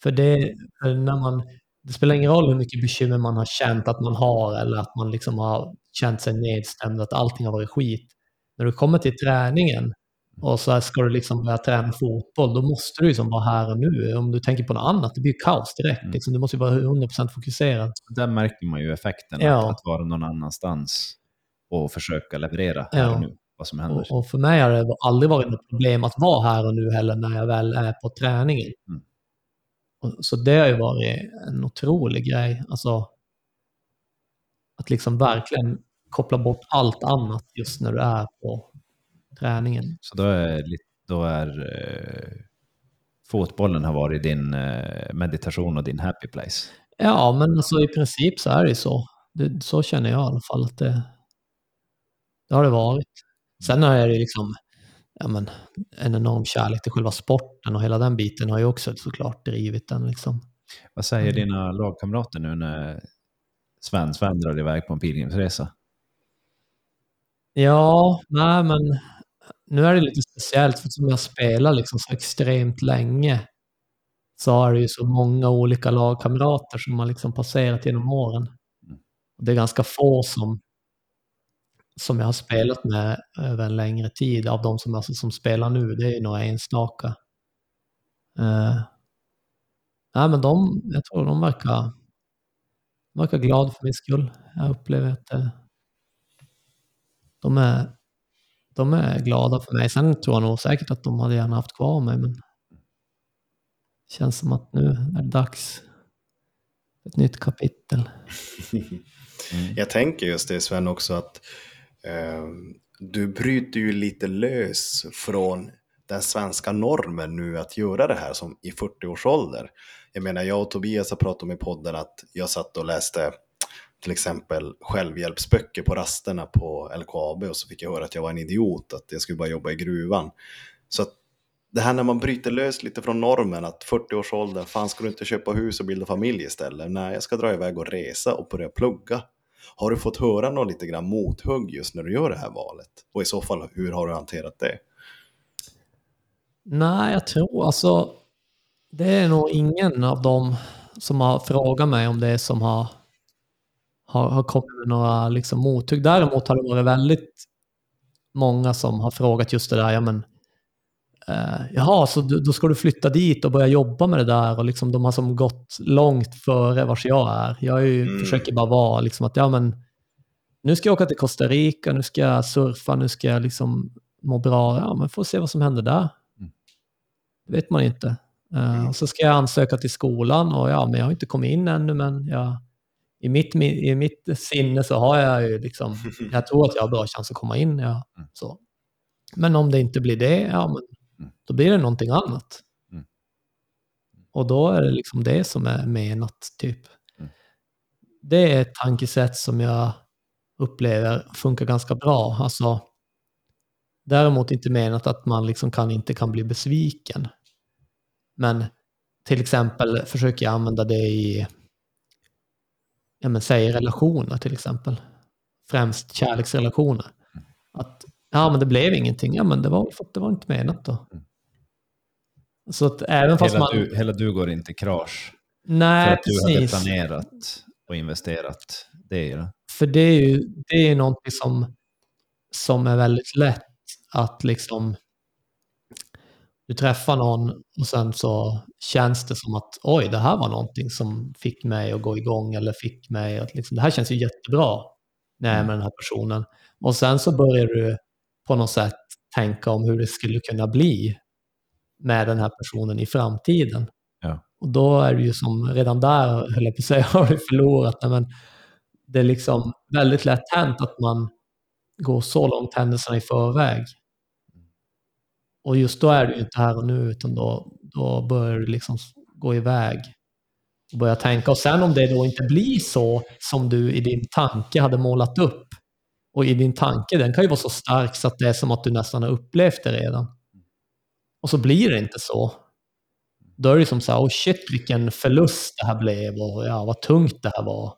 För det, för när man, det spelar ingen roll hur mycket bekymmer man har känt att man har eller att man liksom har känt sig nedstämd, att allting har varit skit. När du kommer till träningen och så ska du liksom börja träna fotboll, då måste du liksom vara här och nu. Om du tänker på något annat, det blir kaos direkt. Mm. Liksom. Du måste vara 100% fokuserad. Där märker man ju effekten, ja. att, att vara någon annanstans och försöka leverera här ja. och nu, vad som händer. Och, och, för mig har det aldrig varit något problem att vara här och nu heller när jag väl är på träningen. Mm. Och, så det har ju varit en otrolig grej. Alltså, att liksom verkligen koppla bort allt annat just när du är på träningen. Så då är, då är eh, fotbollen har varit din eh, meditation och din happy place? Ja, men alltså i princip så är det så. Det, så känner jag i alla fall att det, det har det varit. Sen är det liksom ja, men, en enorm kärlek till själva sporten och hela den biten har ju också såklart drivit den. Liksom. Vad säger Mm. dina lagkamrater nu när Sven, Sven drar iväg på en pilgrimsresa? Ja, nej men nu är det lite speciellt för som jag spelar liksom så extremt länge så har det ju så många olika lagkamrater som har liksom passerat genom åren. Mm. Det är ganska få som, som jag har spelat med över en längre tid av de som, alltså, som spelar nu. Det är ju några enstaka. Uh, nej, men de, jag tror de verkar, de verkar glada för min skull. Jag upplever att uh, de är, de är glada för mig. Sen tror jag nog säkert att de hade gärna haft kvar mig, men det känns som att nu är det dags ett nytt kapitel. Mm. Jag tänker just det Sven också att Ehm, du bryter ju lite lös från den svenska normen nu att göra det här som i 40 års ålder. Jag menar, jag och Tobias har pratat om i podden att jag satt och läste till exempel självhjälpsböcker på rasterna på LKAB och så fick jag höra att jag var en idiot, att jag skulle bara jobba i gruvan. Så att det här när man bryter lös lite från normen att 40 års ålder, fan ska du inte köpa hus och bilda familj istället? Nej, jag ska dra iväg och resa och börja plugga. Har du fått höra något lite grann mothugg just när du gör det här valet? Och i så fall, hur har du hanterat det? Nej, jag tror alltså det är nog ingen av dem som har frågat mig om det som har, har, har kommit med några liksom mothugg. Däremot har det varit väldigt många som har frågat just det där, ja men eh, jaha, så du, då ska du flytta dit och börja jobba med det där och liksom de har som gått långt före vars jag är. Jag är ju, Mm. försöker bara vara liksom att, ja men nu ska jag åka till Costa Rica, nu ska jag surfa, nu ska jag liksom må bra, ja men får se vad som händer där. Mm. Det vet man inte. Eh, och så ska jag ansöka till skolan och ja, men jag har inte kommit in ännu, men jag, i, mitt, i mitt sinne så har jag ju liksom, jag tror att jag har bra chans att komma in. Ja, Mm. så. Men om det inte blir det, ja, men Mm. då blir det någonting annat. Mm. Och då är det liksom det som är menat, typ. Mm. Det är ett tankesätt som jag upplever funkar ganska bra. Alltså, däremot inte menat att man liksom kan, inte kan bli besviken. Men till exempel försöker jag använda det i, ja men säg relationer till exempel. Främst kärleksrelationer. Att, ja men det blev ingenting, ja men det var för att det var inte menat då. Mm. Så att även fast Hela, man... du, hela du går inte i krasch för nej, att du hade precis. planerat och investerat det i det. För det är ju det är någonting som, som är väldigt lätt att liksom du träffar någon och sen så känns det som att oj, det här var någonting som fick mig att gå igång eller fick mig att liksom, det här känns ju jättebra när jag är med den här personen. Och sen så börjar du på något sätt tänka om hur det skulle kunna bli med den här personen i framtiden. Ja. Och då är det ju som, redan där höll jag på att säga, har du förlorat. Men det är liksom väldigt lätt hänt att man går så långt händelserna i förväg. Och just då är du inte här och nu, utan då, då börjar du liksom gå iväg och börja tänka. Och sen om det då inte blir så som du i din tanke hade målat upp, och i din tanke, den kan ju vara så stark så att det är som att du nästan har upplevt det redan. Och så blir det inte så. Då är det som så här, oh shit vilken förlust det här blev och ja, vad tungt det här var.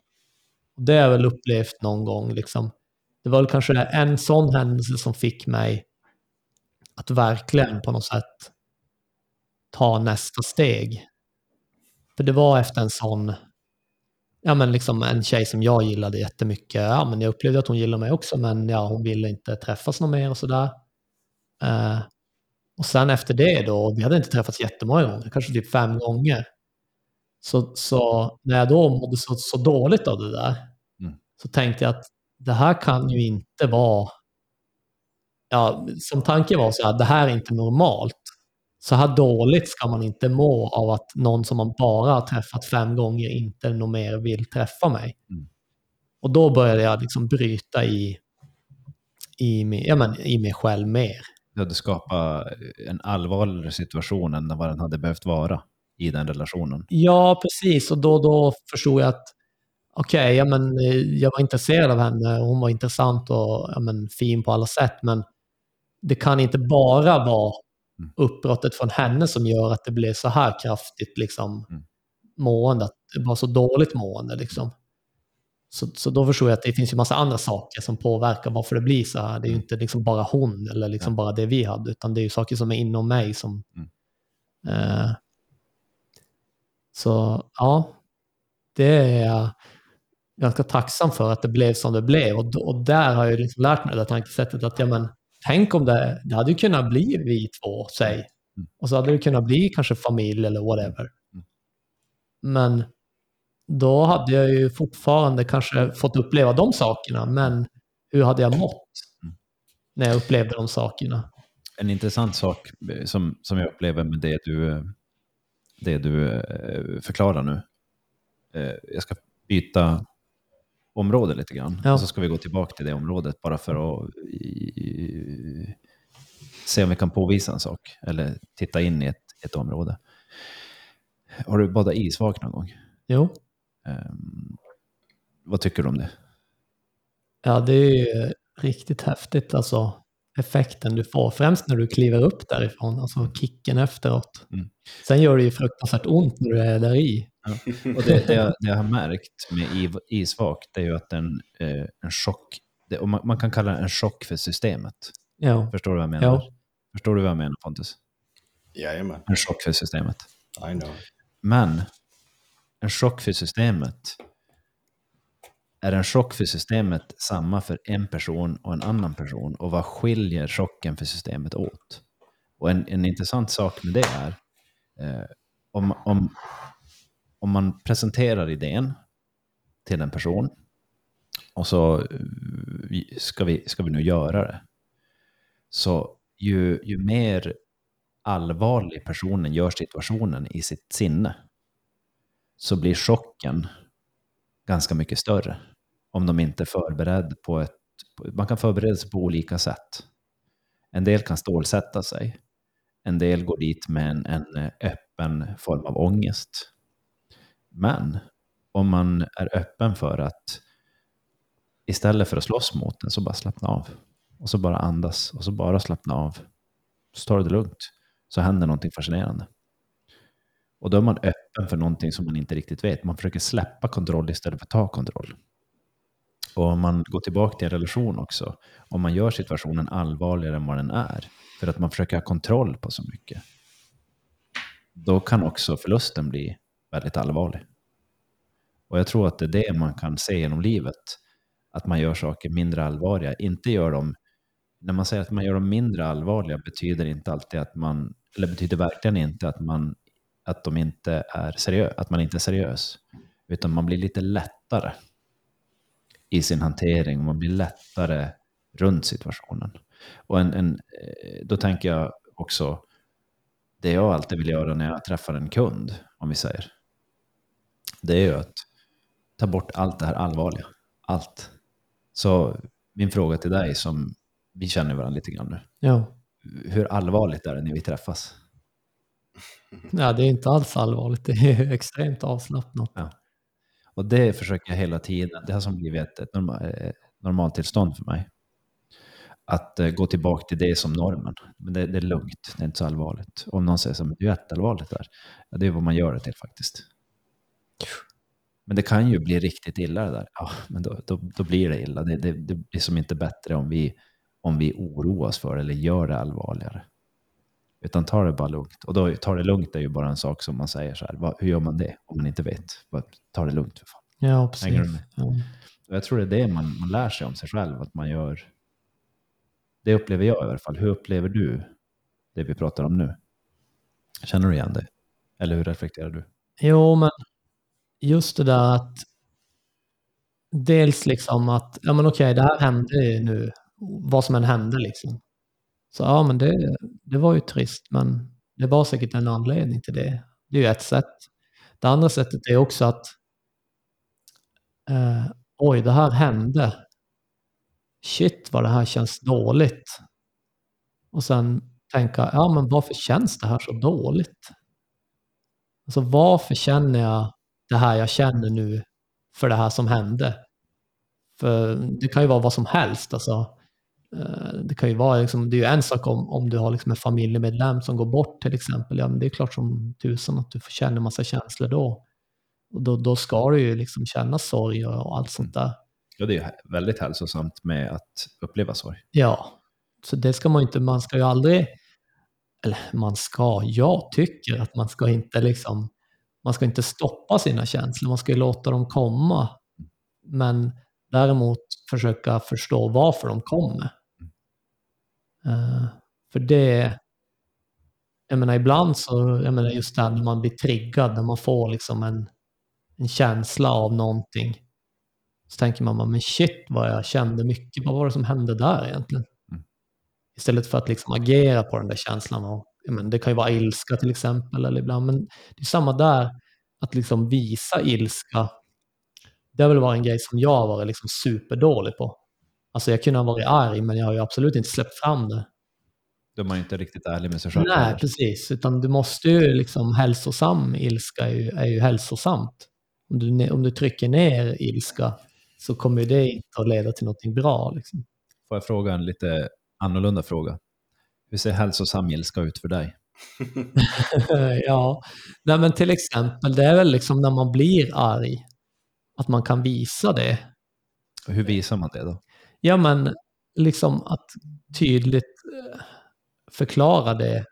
Det har jag väl upplevt någon gång. Liksom. Det var väl kanske en sån händelse som fick mig att verkligen på något sätt ta nästa steg. För det var efter en sån, ja men liksom en tjej som jag gillade jättemycket. Ja men jag upplevde att hon gillade mig också men ja hon ville inte träffas någon mer och sådär. Eh, och sen efter det då, vi hade inte träffats jättemånga gånger, kanske typ fem gånger. Så, så när jag då mådde så, så dåligt av det där, Mm. så tänkte jag att det här kan ju inte vara... Ja, som tanke var så här, det här är inte normalt. Så här dåligt ska man inte må av att någon som man bara har träffat fem gånger inte nog mer vill träffa mig. Mm. Och då började jag liksom bryta i, i, mig, ja, men, i mig själv mer. Du hade skapat en allvarligare situation än vad den hade behövt vara i den relationen. Ja, precis. Och då, då förstod jag att okej, ja, men eh, jag var intresserad av henne och hon var intressant och ja, men, fin på alla sätt, men det kan inte bara vara. Uppbrottet från henne som gör att det blev så här kraftigt liksom, Mm. mående, att det var så dåligt mående. Liksom. Så, så då förstår jag att det finns ju massa andra saker som påverkar varför det blir så här. Det är ju Mm. inte liksom bara hon eller liksom bara det vi hade, utan det är ju saker som är inom mig som... Mm. Eh, så ja, det är jag ganska tacksam för att det blev som det blev. Och, och där har jag liksom lärt mig det tankesättet att ja, men, tänk om det, det hade kunnat bli vi två, säg. Mm. Och så hade det kunnat bli kanske familj eller whatever. Mm. Men då hade jag ju fortfarande kanske fått uppleva de sakerna, men hur hade jag mått Mm. när jag upplevde de sakerna? En intressant sak eh, som, som jag upplever med det du, eh, det du eh, förklarar nu. Jag ska byta område lite grann. Ja. Och så ska vi gå tillbaka till det området bara för att i, se om vi kan påvisa en sak. Eller titta in i ett, ett område. Har du badat isvak någon gång? Jo, Ehm, vad tycker du om det? ja det är ju riktigt häftigt alltså. Effekten du får, främst när du kliver upp därifrån, alltså kicken efteråt. Mm. Sen gör det ju fruktansvärt ont när du är där i. Och det, det, jag, det jag har märkt med isvak, det är ju att en, eh, en chock, det, och man, man kan kalla det en chock för systemet. Ja, Förstår du vad jag menar? Ja. Förstår du vad jag menar Pontus? Jajamän, En chock för systemet. I know. Men en chock för systemet, är en chock för systemet samma för en person och en annan person? Och vad skiljer chocken för systemet åt? Och en, en intressant sak med det är, eh, om, om, om man presenterar idén till en person och så eh, ska vi, ska vi nu göra det. Så ju, ju mer allvarlig personen gör situationen i sitt sinne så blir chocken ganska mycket större. Om de inte är förberedda på ett... Man kan förbereda sig på olika sätt. En del kan stålsätta sig. En del går dit med en, en eh, öppen form av ångest. Men om man är öppen för att istället för att slåss mot den så bara slappna av. Och så bara andas och så bara slappna av. Så tar du det lugnt. Så händer någonting fascinerande. Och då är man öppen för någonting som man inte riktigt vet. Man försöker släppa kontroll istället för att ta kontroll. Och om man går tillbaka till en relation också. Om man gör situationen allvarligare än vad den är. För att man försöker ha kontroll på så mycket. Då kan också förlusten bli väldigt allvarlig. Och jag tror att det är det man kan se genom livet. Att man gör saker mindre allvarliga. Inte gör dem... När man säger att man gör dem mindre allvarliga betyder inte alltid att man... Eller betyder verkligen inte att man att de inte är seriös, att man inte är seriös. Utan man blir lite lättare i sin hantering. Man blir lättare runt situationen. Och en, en, eh, då tänker jag också, det jag alltid vill göra när jag träffar en kund, om vi säger, det är ju att ta bort allt det här allvarliga. Allt. Så min fråga till dig, som vi känner varandra lite grann nu. ja. Hur allvarligt är det när vi träffas? ja det är inte alls allvarligt. Det är extremt avslappnat. Och det försöker jag hela tiden, det har som blivit ett, eh, normaltillstånd för mig. Att eh, gå tillbaka till det som normen. Men det, det är lugnt, det är inte så allvarligt. Om någon säger så här, "Men det är jätteallvarligt där. Ja, det är vad man gör det till faktiskt. Men det kan ju bli riktigt illa det där. Ja, men då, då, då blir det illa. Det, det, det blir som inte bättre om vi, om vi oroas för det eller gör det allvarligare. Utan ta det bara lugnt. Och då tar det lugnt är ju bara en sak som man säger så här. Vad, hur gör man det om man inte vet? Ta det lugnt för fan. Ja, precis. Ja. Jag tror det är det man, man lär sig om sig själv, att man gör... Det upplever jag i alla fall. Hur upplever du det vi pratar om nu? Känner du igen det? Eller hur reflekterar du? Jo, men just det där att dels liksom att, ja men okej, det här hände ju nu, vad som än hände liksom. Så ja, men det, det var ju trist, men det var säkert en anledning till det. Det är ju ett sätt. Det andra sättet är också att, eh, oj, det här hände. Shit, vad det här känns dåligt. Och sen tänka, ja men varför känns det här så dåligt? Alltså varför känner jag det här jag känner nu för det här som hände. För det kan ju vara vad som helst. Alltså, eh, det kan ju vara liksom, det är ju en sak om, om du har liksom en familjemedlem som går bort till exempel. Ja, men det är klart som tusan att du får känna en massa känslor då. Och då, då ska du ju liksom känna sorg och allt sånt där. Ja, det är väldigt hälsosamt med att uppleva sorg. Ja, så det ska man inte, man ska ju aldrig, eller man ska, jag tycker att man ska inte liksom, man ska inte stoppa sina känslor, man ska ju låta dem komma. Men däremot försöka förstå varför de kommer. Uh, för det, jag menar ibland så, jag menar just det här när man blir triggad, när man får liksom en, en känsla av någonting. Så tänker man, men shit vad jag kände mycket, vad var det som hände där egentligen? Mm. Istället för att liksom agera på den där känslan. Och, men, det kan ju vara ilska till exempel, eller ibland, men det är samma där, att liksom visa ilska. Det har väl varit en grej som jag varit liksom superdålig på. Alltså jag kunde ha varit arg, men jag har ju absolut inte släppt fram det. Då är man ju inte riktigt ärlig med sig själv. Nej, precis. Utan du måste ju liksom, hälsosam ilska är ju, är ju hälsosamt. Om du, om du trycker ner ilska så kommer det inte att leda till något bra. Liksom. Får jag fråga en lite annorlunda fråga? Hur ser hälsosam ilska ut för dig? ja, Nej, men till exempel det är väl liksom när man blir arg, att man kan visa det. Och hur visar man det då? Ja, men liksom att tydligt eh, förklara det.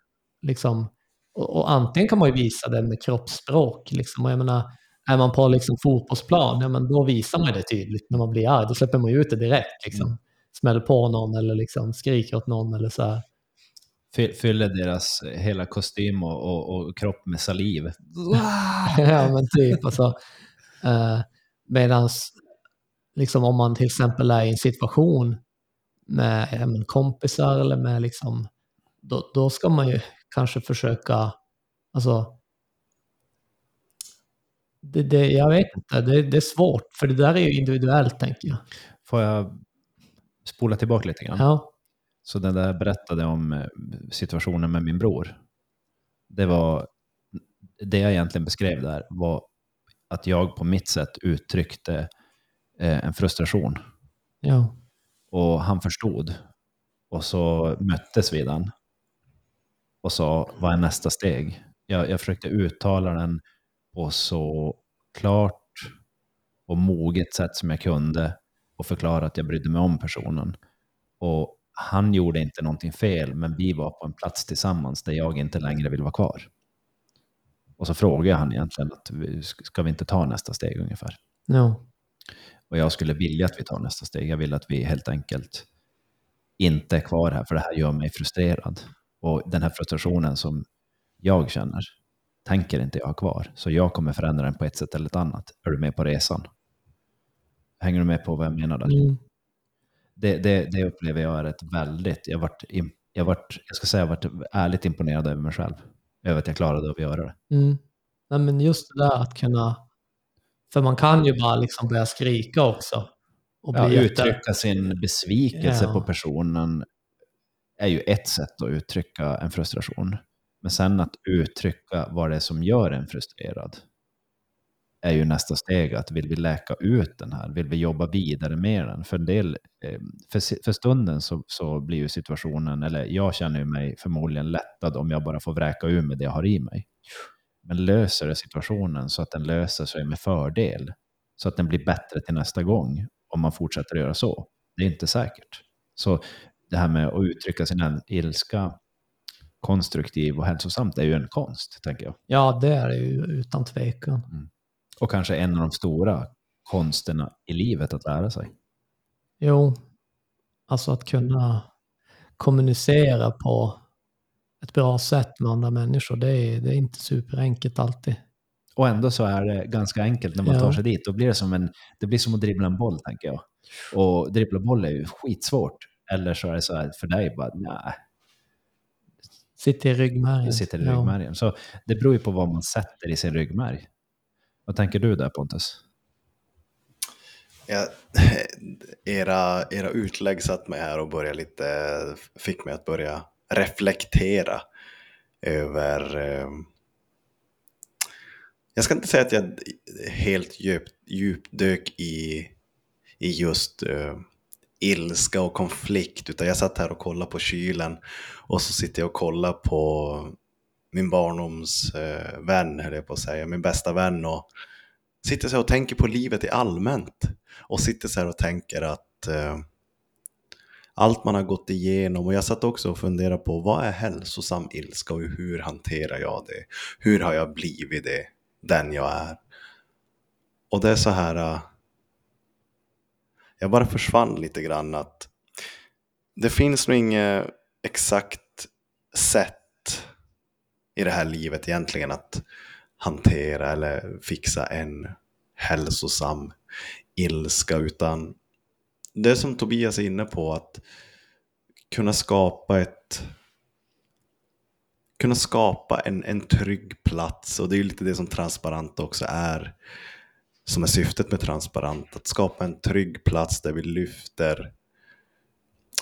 Liksom. Och, och antingen kan man ju visa det med kroppsspråk. Liksom. Och jag menar, är man på liksom fotbollsplan, ja, men då visar man det tydligt när man blir arg. Då släpper man ju ut det direkt. Liksom. Mm. Smäller på någon eller liksom skriker åt någon. Eller så här. Fyller deras hela kostym och, och, och kropp med saliv. ja, men typ. Alltså, eh, Medan liksom, om man till exempel är i en situation med ja, kompisar eller med liksom, då, då ska man ju kanske försöka, alltså det, det, jag vet inte, det, det, är svårt, för det där är ju individuellt tänker jag. Får jag spola tillbaka lite grann? Ja. Så den där berättade om eh, situationen med min bror. Det var, det jag egentligen beskrev där var att jag på mitt sätt uttryckte eh, en frustration. Ja. Och han förstod. Och så möttes vi den. Och sa, vad är nästa steg? Jag, jag försökte uttala den på så klart och moget sätt som jag kunde och förklara att jag brydde mig om personen. Och han gjorde inte någonting fel, men vi var på en plats tillsammans där jag inte längre vill vara kvar. Och så frågade han egentligen att ska vi inte ta nästa steg ungefär? No. Och jag skulle vilja att vi tar nästa steg. Jag vill att vi helt enkelt inte är kvar här, för det här gör mig frustrerad. Och den här frustrationen som jag känner, tänker inte jag ha kvar. Så jag kommer förändra den på ett sätt eller ett annat. Är du med på resan? Hänger du med på vad jag menar där? Mm. Det, det, det, upplever jag är ett väldigt, jag varit, jag varit, jag ska säga, jag varit ärligt imponerad över mig själv. Över att jag klarade av att göra det. Mm. Nej, men just det där att kunna, för man kan ju bara liksom börja skrika också. Och ja, uttrycka sin besvikelse ja. på personen är ju ett sätt att uttrycka en frustration. Men sen att uttrycka vad det är som gör en frustrerad är ju nästa steg. Att vill vi läka ut den här? Vill vi jobba vidare med den? För, en del, eh, för, för stunden så, så blir ju situationen, eller jag känner mig förmodligen lättad om jag bara får vräka ur med det jag har i mig. Men löser det situationen så att den löser sig med fördel, så att den blir bättre till nästa gång om man fortsätter göra så? Det är inte säkert. Så det här med att uttrycka sin ilska konstruktiv och hälsosamt är ju en konst, tänker jag. Ja, det är det ju utan tvekan. Mm. Och kanske en av de stora konsterna i livet att lära sig. Jo, alltså att kunna kommunicera på ett bra sätt med andra människor, det är, det är inte superenkelt alltid. Och ändå så är det ganska enkelt när man ja. tar sig dit. Då blir det, som en, det blir som att dribbla en boll, tänker jag. Och dribbla boll är ju skitsvårt. Eller så är det så här för dig, bara nej, Sitter i ryggmärgen. Det sitter i ryggmärgen. Ja. Så det beror ju på vad man sätter i sin ryggmärg. Vad tänker du där Pontus? Ja, era, era utlägg satt mig här och började lite, fick mig att börja reflektera över, eh, jag ska inte säga att jag helt djup, djupdök i, i just uh, ilska och konflikt, utan jag satt här och kollade på kylen och så sitter jag och kollar på min barndomsvän, eh, vän, höll jag på att säga, min bästa vän och sitter så här och tänker på livet i allmänt och sitter så här och tänker att eh, allt man har gått igenom och jag satt också och funderade på vad är hälsosam ilska och hur hanterar jag det? Hur har jag blivit det, den jag är? Och det är så här, eh, jag bara försvann lite grann att det finns nog inget exakt sätt i det här livet egentligen att hantera eller fixa en hälsosam ilska utan det som Tobias är inne på, att kunna skapa ett kunna skapa en, en trygg plats och det är ju lite det som transparent också är som är syftet med transparent, att skapa en trygg plats där vi lyfter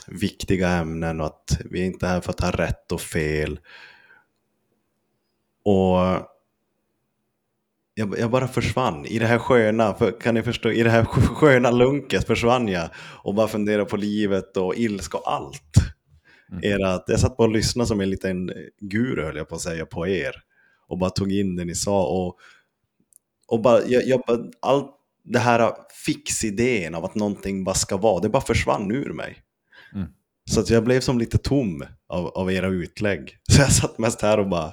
viktiga ämnen och att vi är inte är här för att ha rätt och fel. Och jag, jag, bara försvann i det här sköna, för, kan ni förstå, i det här sköna lunket försvann jag och bara funderade på livet och ilska och allt. Mm. Era, jag satt bara och lyssnade som en liten guru höll jag på att säga på er och bara tog in det ni sa och, och bara, jag, jag, allt det här fixidén av att någonting bara ska vara, det bara försvann ur mig. Mm. Så att jag blev som lite tom av, av era utlägg. Så jag satt mest här och bara,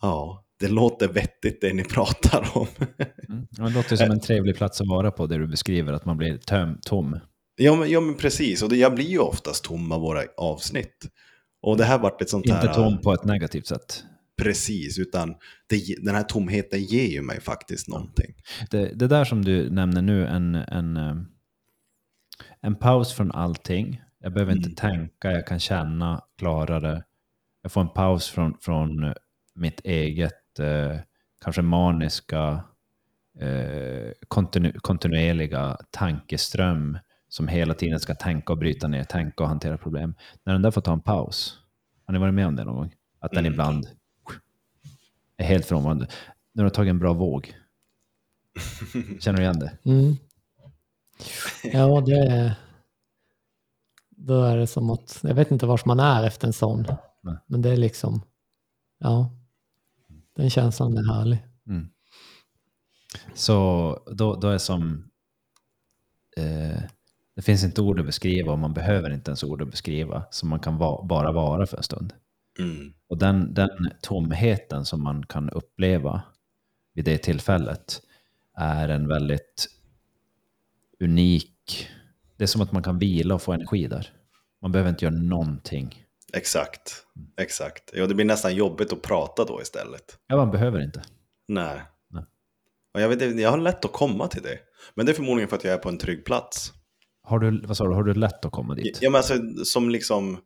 ja, det låter vettigt det ni pratar om. mm. Det låter som en trevlig plats att vara på, det du beskriver, att man blir töm, tom. Ja men, ja, men precis, och det, jag blir ju oftast tom av våra avsnitt. Och det här vart ett sånt Inte här... Inte tom på ett negativt sätt. Precis, utan det, den här tomheten ger ju mig faktiskt någonting. Det, det där som du nämner nu, en, en, eh, en paus från allting. Jag behöver inte mm. tänka, jag kan känna klarare. Jag får en paus från, från mitt eget eh, kanske maniska, eh, kontinu kontinuerliga tankeström som hela tiden ska tänka och bryta ner, tänka och hantera problem. När den där får ta en paus, har ni varit med om det någon gång? Att den mm. ibland är helt frånvarande. När du har tagit en bra våg. Känner du igen det? Mm. Ja, det är... Då är det som att, jag vet inte var man är efter en sån. Nej. Men det är liksom, ja. Den känslan är härlig. Mm. Så då, då är som... Eh, det finns inte ord att beskriva och man behöver inte ens ord att beskriva. Så man kan va, bara vara för en stund. Mm. Och den, den tomheten som man kan uppleva vid det tillfället är en väldigt unik... Det är som att man kan vila och få energi där. Man behöver inte göra någonting. Exakt, exakt. Ja, det blir nästan jobbigt att prata då istället. Ja, man behöver inte. Nej. Nej. Och jag, vet, jag har lätt att komma till det. Men det är förmodligen för att jag är på en trygg plats. Har du, vad sa du, har du lätt att komma dit? Ja, men alltså, som liksom,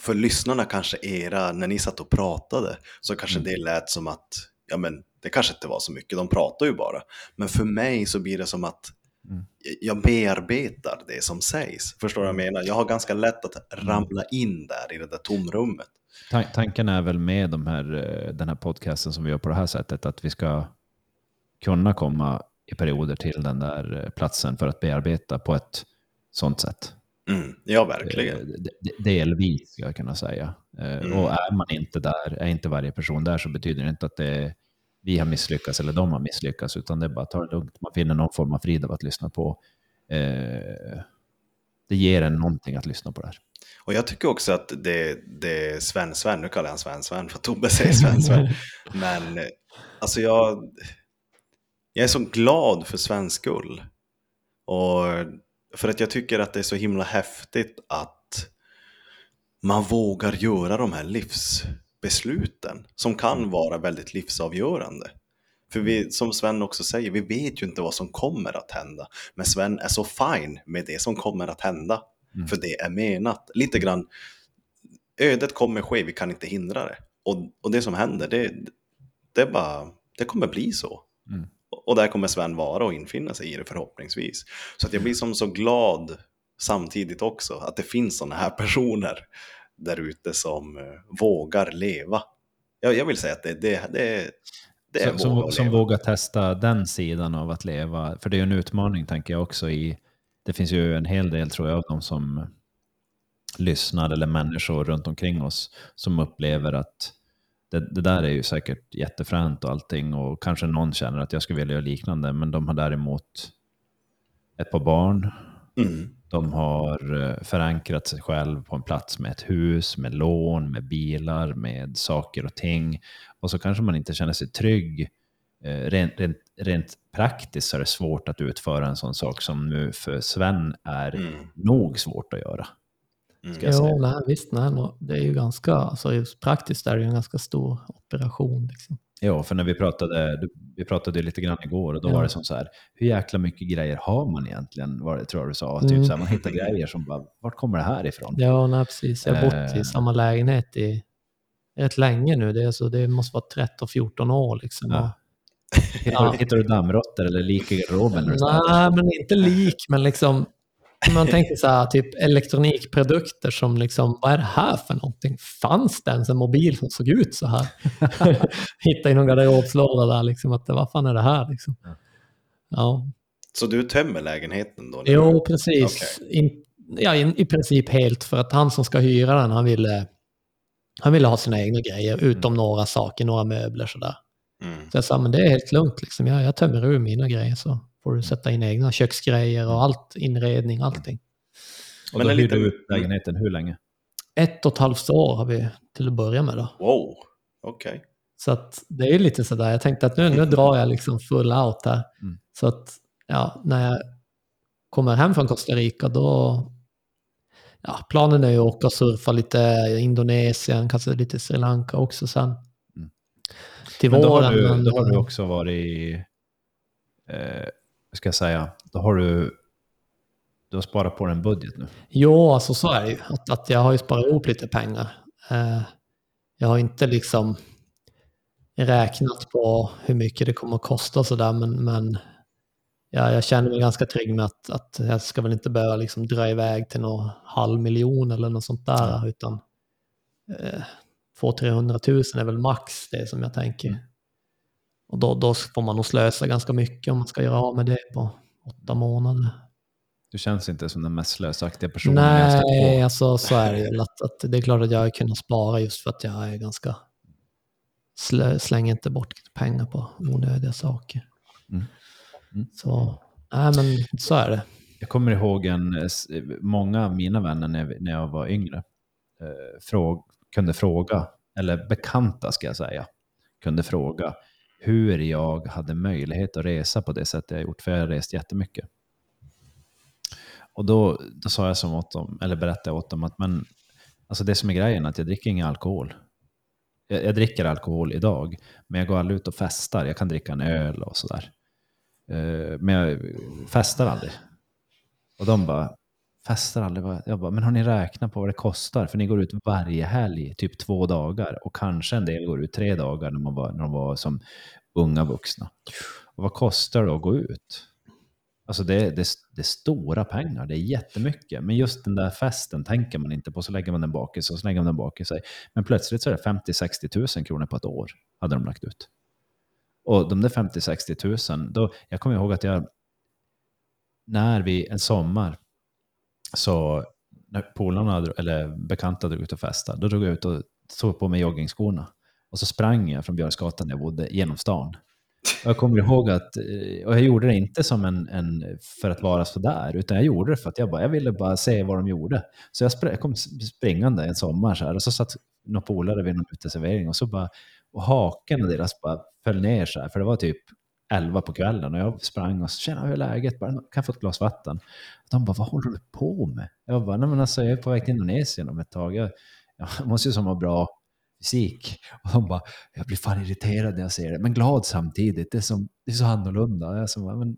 för lyssnarna kanske era, när ni satt och pratade, så kanske mm. det lät som att, ja men, det kanske inte var så mycket, de pratar ju bara. Men för mig så blir det som att Mm. Jag bearbetar det som sägs. Förstår du vad jag menar? Jag har ganska lätt att mm. ramla in där i det där tomrummet. Tanken är väl med de här, eh, den här podcasten som vi gör på det här sättet att vi ska kunna komma i perioder till den där eh, platsen för att bearbeta på ett sånt sätt. Mm, ja, verkligen. Eh, delvis, ska jag kunna säga. Mm. Och är man inte där, är inte varje person där, så betyder det inte att det vi har misslyckats eller de har misslyckats, utan det är bara att ta det lugnt. Man finner någon form av frid av att lyssna på. Eh, det ger en någonting att lyssna på det här. Och jag tycker också att det, det är Sven-Sven, nu kallar jag honom Sven-Sven för Tobbe säger Sven-Sven. Men alltså jag, jag är så glad för Svens skull. Och för att jag tycker att det är så himla häftigt att man vågar göra de här livs besluten som kan mm. vara väldigt livsavgörande. För vi, mm. som Sven också säger, vi vet ju inte vad som kommer att hända. Men Sven är så fine med det som kommer att hända. Mm. För det är menat. Lite grann, ödet kommer ske, vi kan inte hindra det. Och, och det som händer, det, det, bara, det kommer bli så. Mm. Och där kommer Sven vara och infinna sig i det förhoppningsvis. Så att jag blir som så glad samtidigt också att det finns sådana här personer där ute som uh, vågar leva. Jag, jag, vill säga att det, det, det, Det är som, våga som vågar testa den sidan av att leva. För det är ju en utmaning tänker jag också i, det finns ju en hel del tror jag av de som lyssnar eller människor runt omkring oss som upplever att det, det där är ju säkert jättefränt och allting och kanske någon känner att jag skulle vilja göra liknande men de har däremot ett par barn, Mm. De har eh, förankrat sig själv på en plats med ett hus, med lån, med bilar, med saker och ting. Och så kanske man inte känner sig trygg. Eh, Rent, rent, rent praktiskt så är det svårt att utföra en sån sak som nu för Sven är Mm. nog svårt att göra. Mm. Ska jag säga. Jo, nej, visst, nej, det är ju ganska, alltså just praktiskt är det ju en ganska stor operation. Liksom. Ja, för när vi pratade, vi pratade lite grann igår och då Ja. var det som så här, hur jäkla mycket grejer har man egentligen? Var det, tror jag du sa. Typ Mm. så här, man hittar grejer som bara, vart kommer det här ifrån? Ja, nej, precis. Jag har bott Eh. i samma lägenhet i rätt länge nu. Det, är så, det måste vara 13-14 år. Liksom. Ja. Hittar, Ja. hittar du dammråttor eller lik i garderoben? Nej, men inte lik, men liksom om man tänker så här, typ elektronikprodukter som liksom, vad är det här för någonting? Fanns det ens en mobil som såg ut så här? Hitta i någon garderobslåda där, liksom, att vad fan är det här? Liksom. Ja. Så du tömmer lägenheten då? jo precis. In, ja, in, I princip helt, för att han som ska hyra den, han ville, han ville ha sina egna grejer, utom några saker, några möbler sådär. Mm. Så jag sa, men det är helt lugnt, liksom. jag, jag tömmer ur mina grejer så får du sätta in egna köksgrejer och allt, inredning, allting. Och Men då hyrde liten- du ut lägenheten hur länge? Ett och ett halvt år har vi till att börja med då. Wow, okej. Så att det är lite sådär, jag tänkte att nu, nu drar jag liksom full out här. Mm. Så att ja, när jag kommer hem från Costa Rica då, ja, planen är ju att åka och surfa lite i Indonesien, kanske lite Sri Lanka också sen. Mm. Till Men då våren. har, du, men- då har du också varit i, eh, ska jag säga, då har du, du har sparat på en budget nu. Jo, alltså så är det ju. Att, att jag har ju sparat ihop lite pengar. Eh, jag har inte liksom räknat på hur mycket det kommer att kosta och sådär, men, men ja, jag känner mig ganska trygg med att, att jag ska väl inte behöva liksom dra iväg till någon halv miljon eller något sånt där, utan eh, 200-300 tusen är väl max det som jag tänker. Och då, då får man nog slösa ganska mycket om man ska göra av med det på åtta månader. Du känns inte som den mest slösaktiga personen jag Nej, alltså så är det. Att, att det är klart att jag har kunnat spara just för att jag är ganska... Slö, slänger inte bort pengar på onödiga saker. Mm. Mm. Så, nej men så är det. Jag kommer ihåg en, många av mina vänner när, när jag var yngre eh, fråg, kunde fråga, eller bekanta ska jag säga, kunde fråga hur jag hade möjlighet att resa på det sättet jag gjort, för jag har rest jättemycket. Och då, då sa jag som åt dem, eller berättade åt dem att men, alltså det som är grejen är att jag dricker ingen alkohol. Jag, jag dricker alkohol idag, men jag går aldrig ut och festar. Jag kan dricka en öl och sådär. Eh, men jag festar aldrig. Och de bara, festar aldrig? Jag bara, men har ni räknat på vad det kostar? För ni går ut varje helg, typ två dagar. Och kanske en del går ut tre dagar när, man var, när de var som unga vuxna. Och vad kostar det att gå ut? Alltså det, det, det är stora pengar, det är jättemycket. Men just den där festen tänker man inte på, så lägger man den bak i sig och så lägger man den bak i sig. Men plötsligt så är det 50-60 tusen kronor på ett år, hade de lagt ut. Och de där 50-60 tusen, då, jag kommer ihåg att jag, när vi en sommar, så när polarna, eller bekanta drog ut och festade, då drog jag ut och tog på mig joggingskorna. Och så sprang jag från Björksgatan där jag bodde genom stan. Och jag kommer ihåg att, eh, och jag gjorde det inte som en, en för att vara sådär, utan jag gjorde det för att jag, bara, jag ville bara se vad de gjorde. Så jag, spr- jag kom springande en sommar så här, och så satt några polare vid någon uteservering och så bara, och haken och deras bara föll ner så här, för det var typ 11 på kvällen och jag sprang och tjena hur är läget? Bara, kan jag få ett glas vatten? De bara, vad håller du på med? Jag bara, nej men alltså jag är på väg till Indonesien om ett tag. Jag, jag måste ju som ha bra fysik. Och de bara, jag blir fan irriterad när jag ser det, men glad samtidigt. Det är, som, det är så annorlunda. Jag som, men,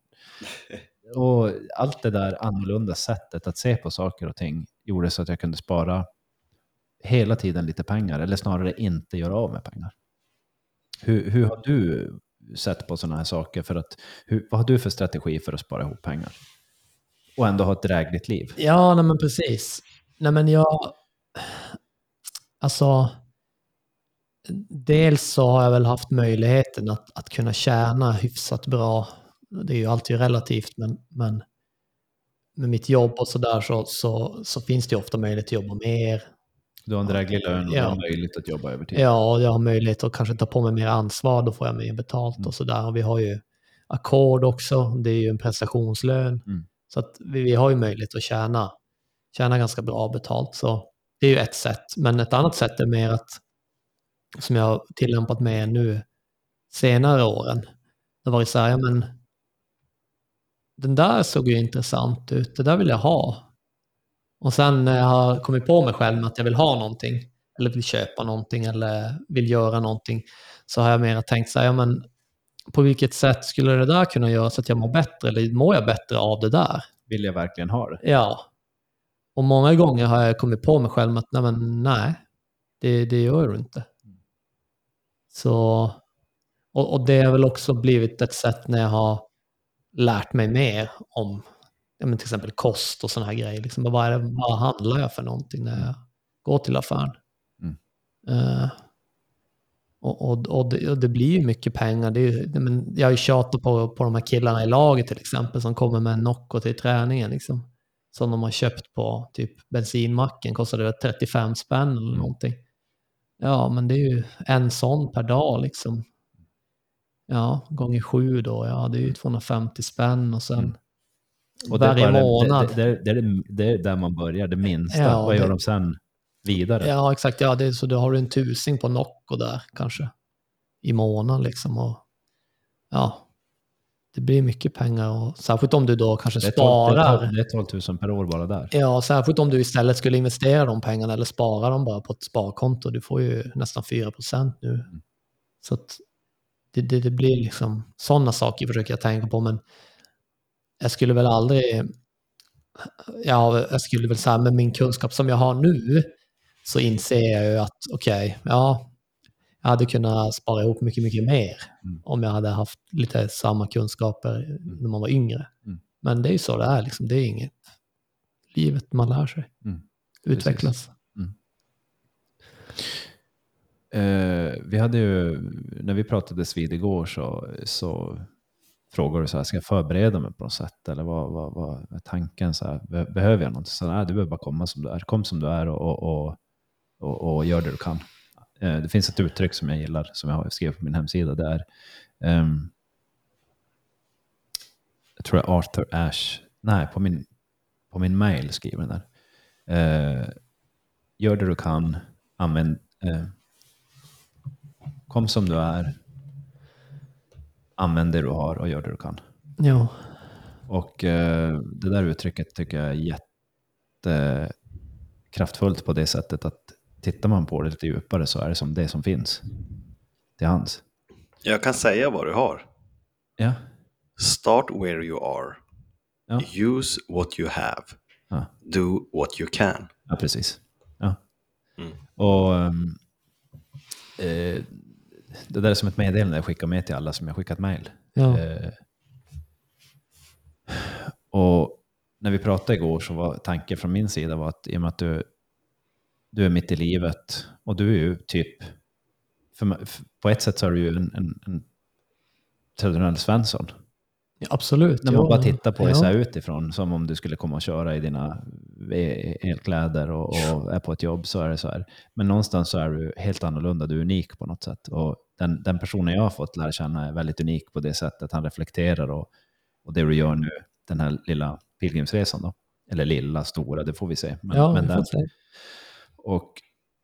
och allt det där annorlunda sättet att se på saker och ting gjorde så att jag kunde spara hela tiden lite pengar, eller snarare inte göra av med pengar. Hur, hur har du sett på sådana här saker? För att, hur, vad har du för strategi för att spara ihop pengar? Och ändå ha ett drägligt liv? Ja, nej men precis. Nej men jag... Alltså... dels så har jag väl haft möjligheten att, att kunna tjäna hyfsat bra. Det är ju alltid relativt, men, men med mitt jobb och sådär så, så, så finns det ju ofta möjlighet att jobba mer. Du har en dräglig lön och Ja. du har möjlighet att jobba över tid. Ja, och jag har möjlighet att kanske ta på mig mer ansvar, då får jag mer betalt Mm. och sådär. Och vi har ju ackord också, det är ju en prestationslön. Mm. Så att vi, vi har ju möjlighet att tjäna, tjäna ganska bra betalt. Så det är ju ett sätt. Men ett annat sätt är mer att, som jag har tillämpat mer nu senare åren, det var det så här, ja men den där såg ju intressant ut, det där vill jag ha. Och sen när jag har kommit på mig själv med att jag vill ha någonting, eller vill köpa någonting eller vill göra någonting, så har jag mer tänkt så här, ja men på vilket sätt skulle det där kunna göra så att jag mår bättre, eller mår jag bättre av det där? Vill jag verkligen ha det? Ja. Och många gånger har jag kommit på mig själv med att nej, men nej det, det gör du inte. Så, och, och det har väl också blivit ett sätt när jag har lärt mig mer om ja, men till exempel kost och sådana här grejer. Liksom, vad, är det, vad handlar jag för någonting när jag går till affären? Mm. Eh, och, och, och, det, och det blir ju mycket pengar. Det är, men jag har ju tjatat på, på de här killarna i laget till exempel som kommer med en Nocco till träningen. Liksom, som de har köpt på typ bensinmacken. Kostade det 35 spänn eller Mm. någonting. Ja, men det är ju en sån per dag liksom. Ja, gånger sju då. Ja, det är ju 250 spänn och sen Mm. Och det är varje bara- månad. Det, det, det, det, det är där man börjar, det minsta. Ja, Vad gör det- de sen vidare? Ja, exakt. Ja, det så då har du en tusing på Nocco där kanske i månaden liksom. Och, ja, det blir mycket pengar och särskilt om du då kanske det, är 12, det, är sparar. 12, det är 12 000 per år bara där. Ja, särskilt om du istället skulle investera de pengarna eller spara dem bara på ett sparkonto. Du får ju nästan 4% nu. Så att det, det, det blir liksom sådana saker försöker jag tänka på. Men jag skulle väl aldrig... Ja, jag skulle väl säga med min kunskap som jag har nu så inser jag ju att okej, ja, jag hade kunnat spara ihop mycket, mycket mer Mm. om jag hade haft lite samma kunskaper när man var yngre. Mm. Men det är ju så det är, liksom. det är inget livet man lär sig. Mm. Utvecklas. Eh, vi hade ju, när vi pratades vid igår så, så Frågar du så här, ska jag förbereda mig på något sätt? Eller vad, vad, vad är tanken? Så här, behöver jag något? Så nej, du behöver bara komma som du är. Kom som du är och, och, och, och, och gör det du kan. Eh, det finns ett uttryck som jag gillar, som jag har skrivit på min hemsida. Det är, um, jag tror det är Arthur Ashe, nej, på min, på min mail skriver den där. Uh, gör det du kan, använd, uh, kom som du är, använd det du har och gör det du kan. Ja. Och eh, det där uttrycket tycker jag är jättekraftfullt på det sättet att tittar man på det lite djupare så är det som det som finns till hands. Jag kan säga vad du har. Ja, Start where you are. Ja. Use what you have. ja, Do what you can. ja precis. Ja. Mm. Och ehm, eh, det där är som ett meddelande jag skickar med till alla som jag skickat mejl. Ja. Eh, och när vi pratade igår så var tanken från min sida var att i och med att du, du är mitt i livet och du är ju typ, för, på ett sätt så är du ju en, en, en traditionell Svensson. Ja, absolut. När man ja. bara tittar på ja. så här utifrån, som om du skulle komma och köra i dina elkläder och, och är på ett jobb, så är det så här. Men någonstans så är du helt annorlunda, du är unik på något sätt. Och den, den personen jag har fått lära känna är väldigt unik på det sättet han reflekterar och, och det du gör nu, den här lilla pilgrimsresan då. Eller lilla, stora, det får vi se. Men, Ja, men den, se. och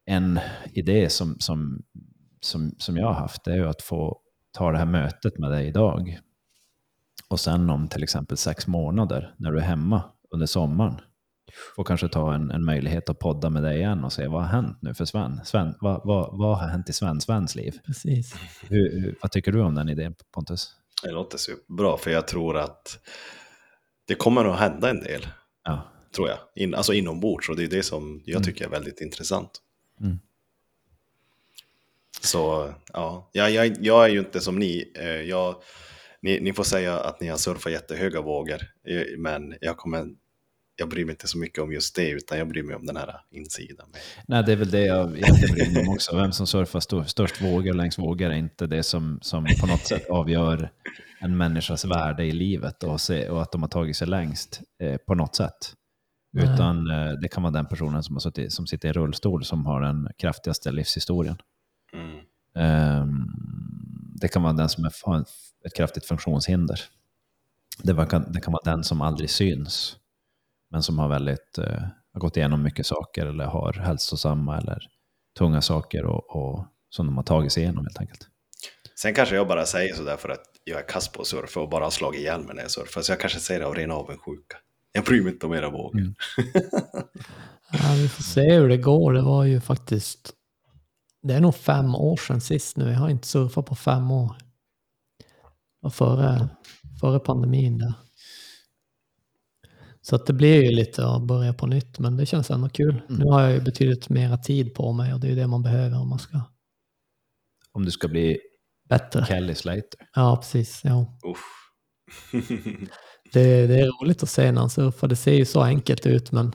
en idé som, som, som, som jag har haft är ju att få ta det här mötet med dig idag. Och sen om till exempel sex månader när du är hemma under sommaren. Få kanske ta en, en möjlighet att podda med dig igen och se vad har hänt nu för Sven? Sven vad, vad, vad har hänt i Sven Svens liv? Precis. Hur, hur, vad tycker du om den idén Pontus? Det låter superbra för jag tror att det kommer att hända en del. Ja. Tror jag. In, alltså inombords och det är det som jag Mm. tycker är väldigt intressant. Mm. Så ja, jag, jag, jag är ju inte som ni. Eh, Jag, ni. Ni får säga att ni har surfat jättehöga vågor. eh, Men jag kommer jag bryr mig inte så mycket om just det, utan jag bryr mig om den här insidan. Nej, det är väl det jag bryr mig om också. Vem som surfar st störst vågor längs vågor är inte det som, som på något sätt avgör en människas värde i livet och, se, och att de har tagit sig längst eh, på något sätt. Nej. Utan eh, det kan vara den personen som, har suttit, som sitter i rullstol som har den kraftigaste livshistorien. Mm. Ehm, det kan vara den som har ett kraftigt funktionshinder. Det, kan, det kan vara den som aldrig syns, men som har, väldigt, eh, har gått igenom mycket saker eller har hälsosamma eller tunga saker och, och, som de har tagit sig igenom helt enkelt. Sen kanske jag bara säger sådär för att jag är kass på att surfa och bara har slagit ihjäl mig när jag surfar. Så jag kanske säger det av ren avundsjuka. Jag bryr mig inte om era vågor. Mm. Ja, vi får se hur det går. Det var ju faktiskt... Det är nog fem år sedan sist nu. Jag har inte surfat på fem år. Och före, före pandemin där. Så att det blir ju lite att börja på nytt, men det känns ändå kul. Nu har jag ju betydligt mera tid på mig och det är ju det man behöver om man ska Om du ska bli bättre. Kelly Slater. Ja, precis. Ja. Uff. Det, det är roligt att se när han surfar. Det ser ju så enkelt ut, men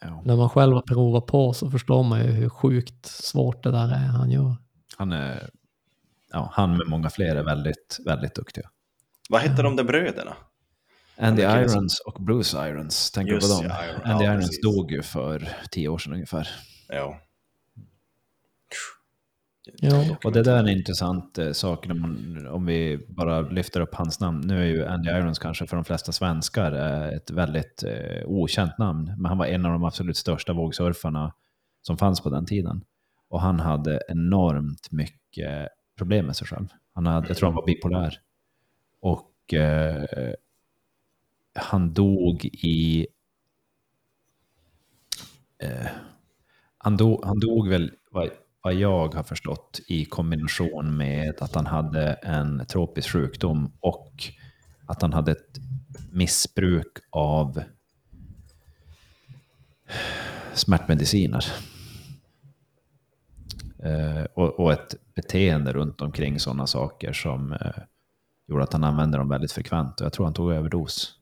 Ja. när man själv har provat på så förstår man ju hur sjukt svårt det där är han gör. Han, är, ja, han med många fler är väldigt, väldigt duktiga. Vad hette de där bröderna? Andy Irons och Bruce Irons, tänker du på dem? ja, Iron- Andy ja, Irons precis. dog ju för tio år sedan ungefär. Ja. Ja. Och det där är en intressant eh, sak när man, om vi bara lyfter upp hans namn. Nu är ju Andy Irons kanske för de flesta svenskar eh, ett väldigt eh, okänt namn, men han var en av de absolut största vågsurfarna som fanns på den tiden. Och han hade enormt mycket problem med sig själv. Han hade, jag tror han var bipolär. Och eh, han dog i... Eh, han, dog, han dog väl, vad, vad jag har förstått, i kombination med att han hade en tropisk sjukdom och att han hade ett missbruk av smärtmediciner. Eh, och, och ett beteende runt omkring sådana saker som eh, gjorde att han använde dem väldigt frekvent. Och jag tror han tog överdos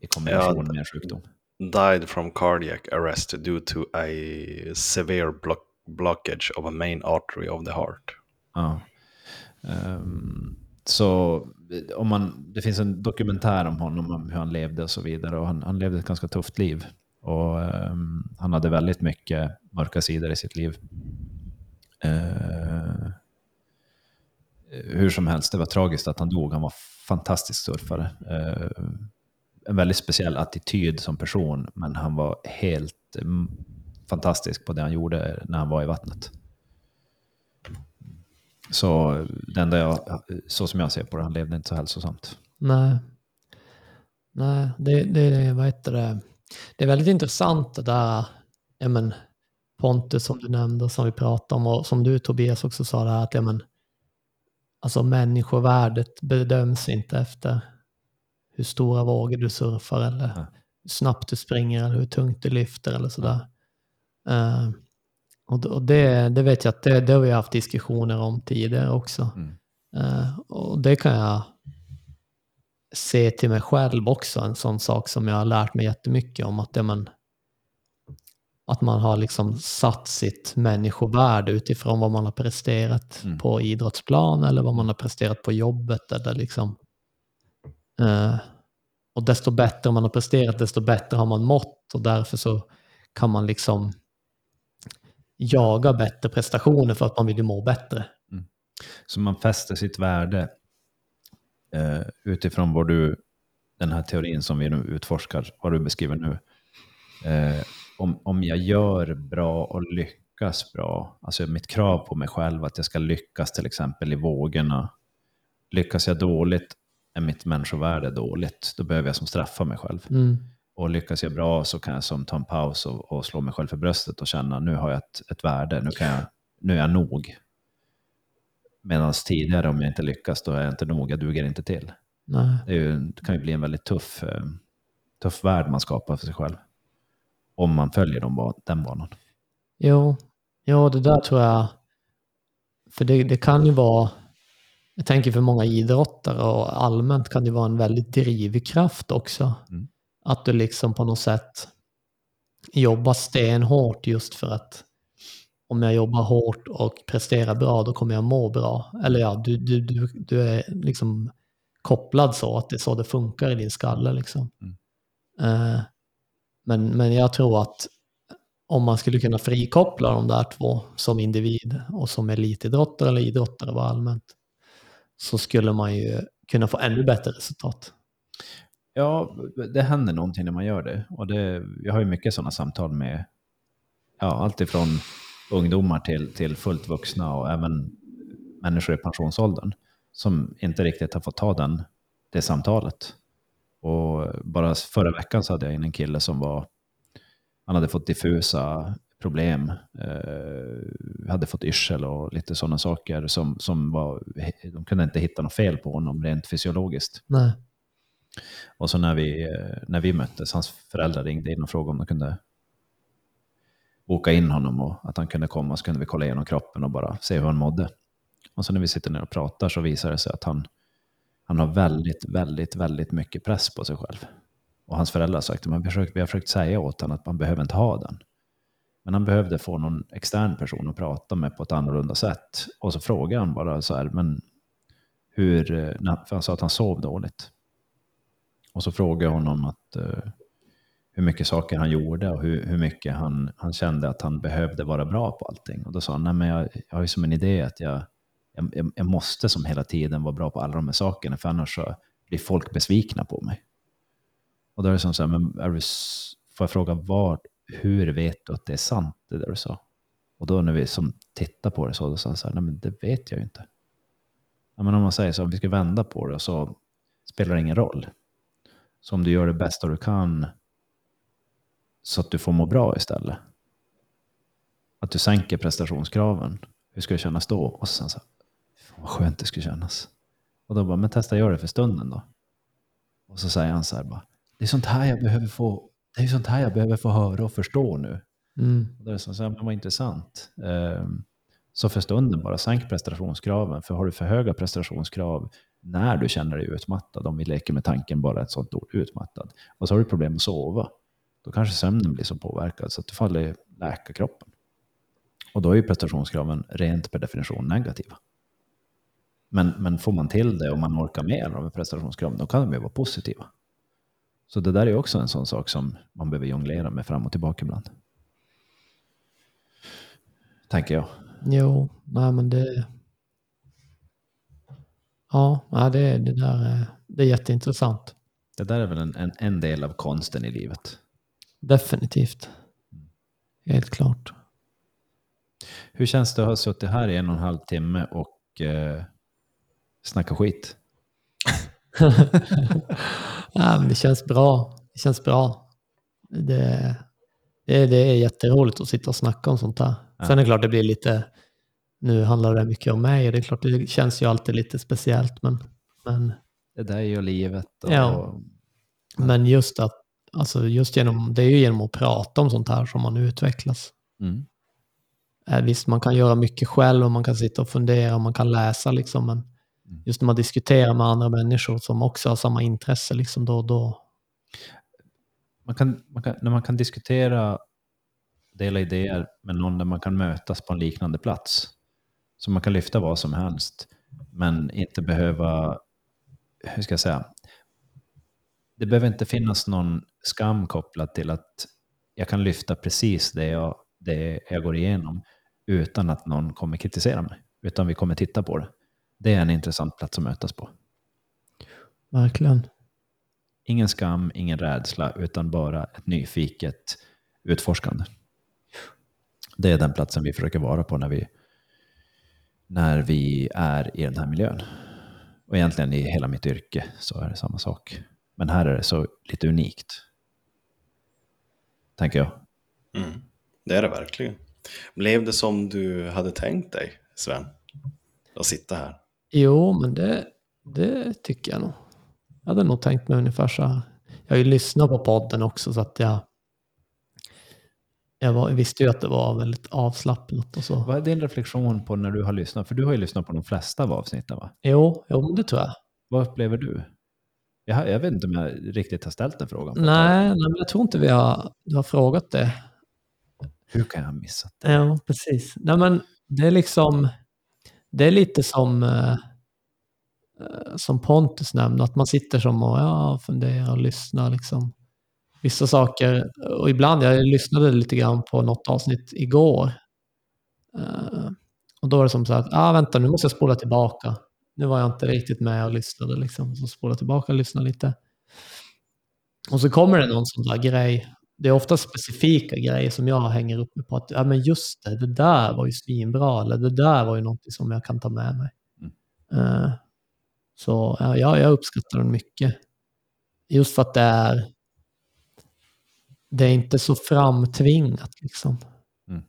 i kombination Ja, med en sjukdom. Died from cardiac arrest due to a severe block blockage of a main artery of the heart. Ja. Um, så om man, det finns en dokumentär om honom, om hur han levde och så vidare. Och han, han levde ett ganska tufft liv. Och um, han hade väldigt mycket mörka sidor i sitt liv. Uh, hur som helst, det var tragiskt att han dog. Han var fantastisk surfare. Uh, en väldigt speciell attityd som person, men han var helt fantastisk på det han gjorde när han var i vattnet. Så det enda jag, så som jag ser på det, han levde inte så hälsosamt. Nej. Nej, det, det, vad heter det? det är väldigt intressant det där, ja men, Pontus som du nämnde som vi pratade om och som du Tobias också sa det här att ja men, alltså människovärdet bedöms inte efter hur stora vågor du surfar eller hur snabbt du springer eller hur tungt du lyfter eller sådär. Eh, och det, det vet jag att det, det har vi haft diskussioner om tidigare också. Mm. Eh, och det kan jag se till mig själv också, en sån sak som jag har lärt mig jättemycket om. Att, det man, att man har liksom satt sitt människovärde utifrån vad man har presterat Mm. på idrottsplan eller vad man har presterat på jobbet. Eller liksom, eh, och desto bättre man har presterat, desto bättre har man mått och därför så kan man liksom jaga bättre prestationer för att man vill ju må bättre. Så man fäster sitt värde eh, utifrån vad du, den här teorin som vi nu utforskar, vad du beskriver nu. Eh, om, om jag gör bra och lyckas bra, alltså mitt krav på mig själv att jag ska lyckas till exempel i vågorna. Lyckas jag dåligt är mitt människovärde dåligt, då behöver jag som straffa mig själv. Mm. Och lyckas jag bra så kan jag som ta en paus och, och slå mig själv för bröstet och känna nu har jag ett, ett värde, nu, kan jag, nu är jag nog. Medan tidigare om jag inte lyckas då är jag inte nog, jag duger inte till. Nej. Det, ju, det kan ju bli en väldigt tuff, eh, tuff värld man skapar för sig själv. Om man följer de, den banan. Jo, jo, det där tror jag. För det, det kan ju vara, jag tänker för många idrottare och allmänt kan det vara en väldigt drivkraft också. Mm. Att du liksom på något sätt jobbar stenhårt just för att om jag jobbar hårt och presterar bra, då kommer jag må bra. Eller ja, du, du, du, du är liksom kopplad så att det är så det funkar i din skalle. Liksom. Mm. Eh, men, men jag tror att om man skulle kunna frikoppla de där två som individ och som elitidrottare eller idrottare var allmänt, så skulle man ju kunna få ännu bättre resultat. Ja, det händer någonting när man gör det. Och det, jag har ju mycket sådana samtal med ja, allt ifrån ungdomar till, till fullt vuxna och även människor i pensionsåldern som inte riktigt har fått ta den, det samtalet. Och bara förra veckan så hade jag in en kille som var, han hade fått diffusa problem, eh, hade fått yrsel och lite sådana saker som, som var, de kunde inte hitta något fel på honom rent fysiologiskt. Nej. Och så när vi, när vi möttes, hans föräldrar ringde in och frågade om de kunde boka in honom och att han kunde komma så kunde vi kolla igenom kroppen och bara se hur han mådde. Och så när vi sitter ner och pratar så visar det sig att han, han har väldigt, väldigt, väldigt mycket press på sig själv. Och hans föräldrar har sagt att vi har försökt, vi har försökt säga åt honom att man behöver inte ha den. Men han behövde få någon extern person att prata med på ett annorlunda sätt. Och så frågade han bara så här, men hur, eh, för han sa att han sov dåligt. Och så frågade jag honom att, uh, hur mycket saker han gjorde och hur, hur mycket han, han kände att han behövde vara bra på allting. Och då sa han, nej men jag, jag har ju som en idé att jag, jag, jag måste som hela tiden vara bra på alla de här sakerna, för annars så blir folk besvikna på mig. Och då är det som så här, men är du, får jag fråga, var, hur vet du att det är sant det där du sa? Och då när vi som tittar på det så, då sa han så här, nej men det vet jag ju inte. Ja, men om man säger så, om vi ska vända på det så spelar det ingen roll. Så om du gör det bästa du kan så att du får må bra istället. Att du sänker prestationskraven. Hur ska det kännas då? Och sen så, fan vad skönt det skulle kännas. Och då bara, men testa göra det för stunden då. Och så säger han så här bara, det är sånt här jag behöver få, det är sånt här jag behöver få höra och förstå nu. Mm. Och det är så här, men vad intressant. Ehm, så för stunden bara sänk prestationskraven. För har du för höga prestationskrav när du känner dig utmattad, om vi leker med tanken bara ett sånt ord, utmattad, och så har du problem att sova, då kanske sömnen blir så påverkad så att du faller läka kroppen. Och då är ju prestationskraven rent per definition negativa. Men, men får man till det och man orkar med de prestationskraven, då kan de ju vara positiva. Så det där är också en sån sak som man behöver jonglera med fram och tillbaka ibland. Tänker jag. Jo, nej men det... Ja, det, det där är, det är jätteintressant. Det där är väl en, en, en del av konsten i livet. Definitivt. Helt klart. Hur känns det att ha suttit här i en och en halv timme och eh, snacka skit? ja, men det känns bra. Det känns bra. Det, det, det är jätteroligt att sitta och snacka om sånt här. Ja. Sen är det klart det blir lite, nu handlar det mycket om mig och det är klart det känns ju alltid lite speciellt men, men, Det där är ju livet. Och, Ja. men just att, alltså just genom, det är ju genom att prata om sånt här som man utvecklas. Mm. Eh, Visst, man kan göra mycket själv och man kan sitta och fundera och man kan läsa liksom, men Mm. just när man diskuterar med andra människor som också har samma intresse, liksom, då, då, Man kan, man kan, när man kan diskutera, dela idéer med någon där man kan mötas på en liknande plats. Så man kan lyfta vad som helst, men inte behöva, hur ska jag säga, det behöver inte finnas någon skam kopplad till att jag kan lyfta precis det jag, det jag går igenom utan att någon kommer kritisera mig, utan vi kommer titta på det. Det är en intressant plats att mötas på. verkligen. Ingen skam, ingen rädsla, utan bara ett nyfiket utforskande. Det är den platsen vi försöker vara på när vi, när vi är i den här miljön. Och egentligen i hela mitt yrke så är det samma sak. Men här är det så lite unikt. Tänker jag. Mm. Det är det verkligen. Blev det som du hade tänkt dig, Sven? Att sitta här? Jo, men det, det tycker jag nog. Jag hade nog tänkt mig ungefär så här. Jag har ju lyssnat på podden också så att jag, jag var, visste ju att det var väldigt avslappnat och så. Vad är din reflektion på när du har lyssnat? För du har ju lyssnat på de flesta av avsnitten va? Jo, jo det tror jag. Vad upplever du? Jag, jag vet inte om jag riktigt har ställt den frågan. Nej, nej, men jag tror inte vi har, har frågat det. Hur kan jag ha missat det? Ja, precis. Nej, men det är liksom, det är lite som, eh, eh, som Pontus nämnde, att man sitter som och ja, funderar och lyssnar liksom. Vissa saker, och ibland, jag lyssnade lite grann på något avsnitt igår. Eh, och då var det som så att, ah, vänta, nu måste jag spola tillbaka. Nu var jag inte riktigt med och lyssnade liksom. Så spola tillbaka och lyssna lite. Och så kommer det någon sån där grej. Det är ofta specifika grejer som jag hänger upp mig på. Att, ja men just det, det där var ju svinbra. Eller det där var ju någonting som jag kan ta med mig. Eh, så ja, jag, jag uppskattar den mycket. Just för att det är det är inte så framtvingat liksom. Mm.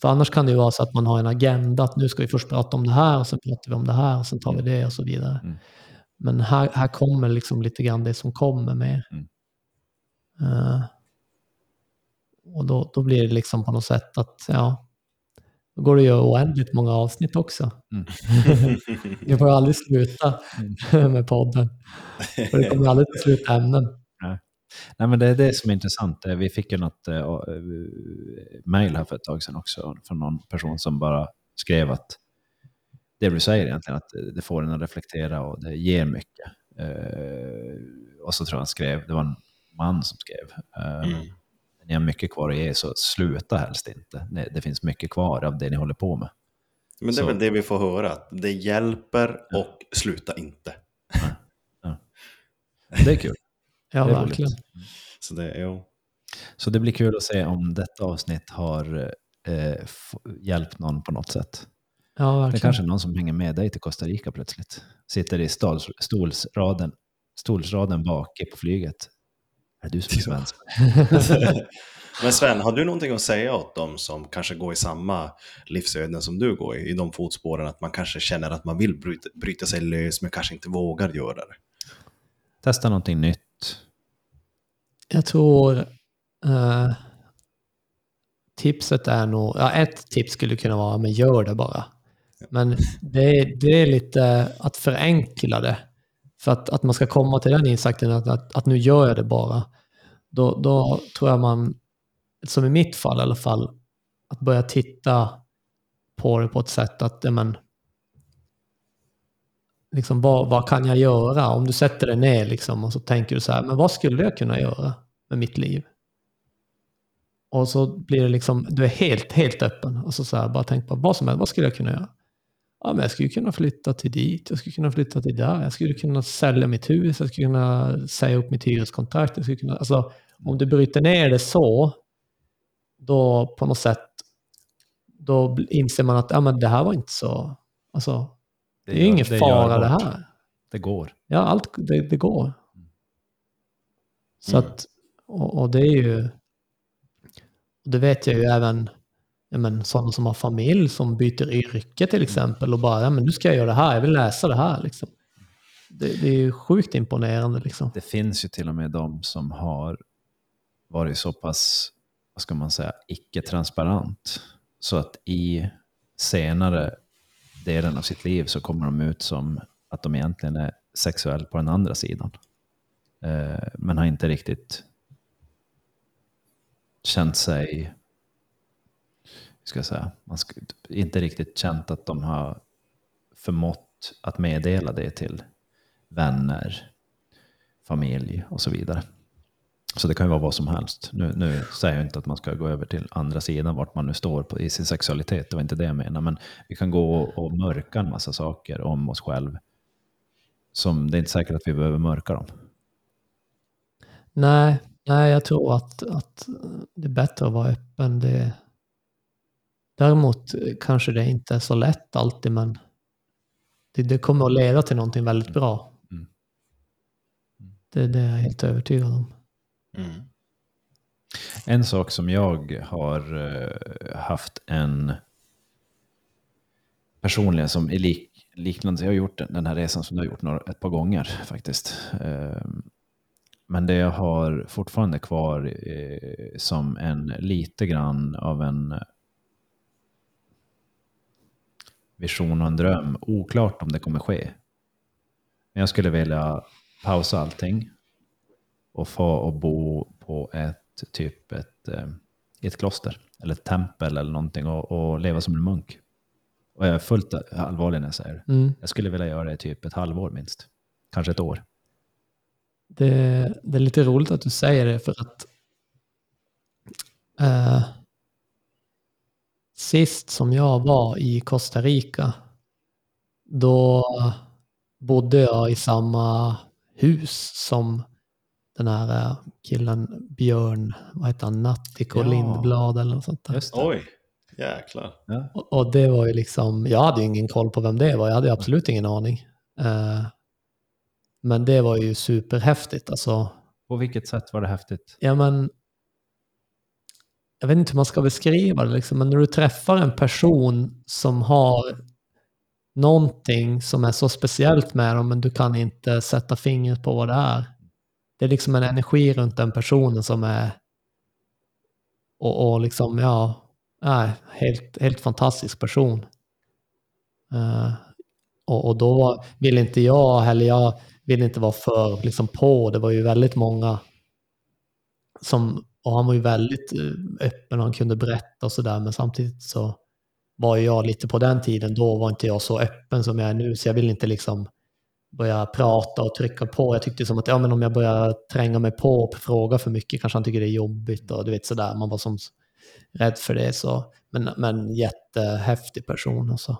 För annars kan det ju vara så att man har en agenda, att nu ska vi först prata om det här och sen pratar vi om det här och sen tar vi det och så vidare. Mm. Men här, här kommer liksom lite grann det som kommer med. Mm. Eh, och då, då blir det liksom på något sätt att, ja, då går det ju oändligt många avsnitt också. Mm. Vi får aldrig sluta med podden. För det kommer aldrig till slut ämnen. Nej, men det är det som är intressant. Eh, Vi fick ju något äh, mejl här för ett tag sedan också från någon person som bara skrev att det du säger egentligen, att det får en att reflektera och det ger mycket. Eh, och så tror jag han skrev, det var en man som skrev, eh, Mm. ni har mycket kvar att ge så sluta helst inte. Det, det finns mycket kvar av det ni håller på med. Men det är Så- väl det vi får höra, att det hjälper och sluta inte. Det är kul. Ja, Det roligt. verkligen. Så det, jo. Så det blir kul att se om detta avsnitt har eh, hjälpt någon på något sätt. Ja, Det är verkligen. kanske är någon som hänger med dig till Costa Rica plötsligt. Sitter i stals, stolsraden, stolsraden bak på flyget. Är du som är svensk? Men Sven, har du någonting att säga åt dem som kanske går i samma livsöden som du går i, i de fotspåren, att man kanske känner att man vill bryta, bryta sig lös men kanske inte vågar göra det? Testa någonting nytt. Jag tror eh, tipset är nog, ja, ett tips skulle kunna vara, men gör det bara. Men det, är- det är lite att förenkla det. För att, att man ska komma till den insikten att, att, att nu gör jag det bara. Då, då tror jag man, som i mitt fall i alla fall, att börja titta på det på ett sätt att, men, liksom, vad, vad kan jag göra? Om du sätter dig ner liksom, och så tänker du så här, men vad skulle jag kunna göra med mitt liv? Och så blir det liksom, du är helt, helt öppen. Och så, så här, bara tänk på vad som helst, vad skulle jag kunna göra? Ja, men jag skulle kunna flytta till dit, jag skulle kunna flytta till där, jag skulle kunna sälja mitt hus, jag skulle kunna säga upp mitt hyreskontrakt. Jag skulle kunna, alltså, om du bryter ner det så, då på något sätt, då inser man att ja, men det här var inte så, alltså, det är ju gör- ingen det fara det här. Det går. Ja, allt det, det går. Så Mm. att, och, och det är ju, det vet jag ju även, ja, men, sådana som har familj som byter yrke till exempel och bara, ja, men nu ska jag göra det här, jag vill läsa det här. Liksom. Det, det är ju sjukt imponerande. Liksom. Det finns ju till och med de som har varit så pass, vad ska man säga, icke-transparent. Så att i senare delen av sitt liv så kommer de ut som att de egentligen är sexuell på den andra sidan. Eh, men har inte riktigt känt sig, hur ska jag säga, man ska, inte riktigt känt att de har förmått att meddela det till vänner, familj och så vidare. Så det kan ju vara vad som helst. Nu, nu säger jag inte att man ska gå över till andra sidan, vart man nu står på, i sin sexualitet. Det var inte det jag menar. Men vi kan gå och, och mörka en massa saker om oss själv. Som det är inte säkert att vi behöver mörka dem. Nej, nej, jag tror att, att det är bättre att vara öppen. Det, däremot kanske det inte är så lätt alltid, men det, det kommer att leda till någonting väldigt bra. Mm. Det, det är jag helt övertygad om. Mm. En sak som jag har eh, haft en personligen som är lik, liknande, jag har gjort den, här resan som du har gjort några, ett par gånger faktiskt. Ehm, men det jag har fortfarande kvar eh, som en lite grann av en vision och en dröm. Oklart om det kommer ske. Men jag skulle vilja pausa allting och få och bo på ett typ ett, eh, ett kloster eller ett tempel eller någonting och, och leva som en munk. Och jag är fullt allvarlig när jag säger det. Mm. Jag skulle vilja göra det i typ ett halvår minst. Kanske ett år. Det, det är lite roligt att du säger det för att eh, sist som jag var i Costa Rica då bodde jag i samma hus som den här eh, killen Björn, vad heter han, Natthiko Ja. Lindblad eller något sånt där. Just det. Oj, jäklar. Ja. Och, och det var ju liksom, jag hade ju ingen koll på vem det var, jag hade ju absolut ingen aning. Eh, men det var ju superhäftigt alltså. På vilket sätt var det häftigt? Ja men, jag vet inte hur man ska beskriva det liksom, men när du träffar en person som har någonting som är så speciellt med dem, men du kan inte sätta fingret på vad det är. Det är liksom en energi runt den personen som är och, och liksom, ja, nej, helt, helt fantastisk person. Uh, och, och då vill inte jag heller, jag vill inte vara för liksom på. Det var ju väldigt många som, och han var ju väldigt eh, öppen och han kunde berätta och sådär, men samtidigt så var jag lite på den tiden, då var inte jag så öppen som jag är nu, så jag vill inte liksom börja prata och trycka på. Jag tyckte som att ja, men om jag börjar tränga mig på och fråga för mycket kanske han tycker det är jobbigt och du vet sådär, man var som rädd för det. Så. Men, men jättehäftig person alltså.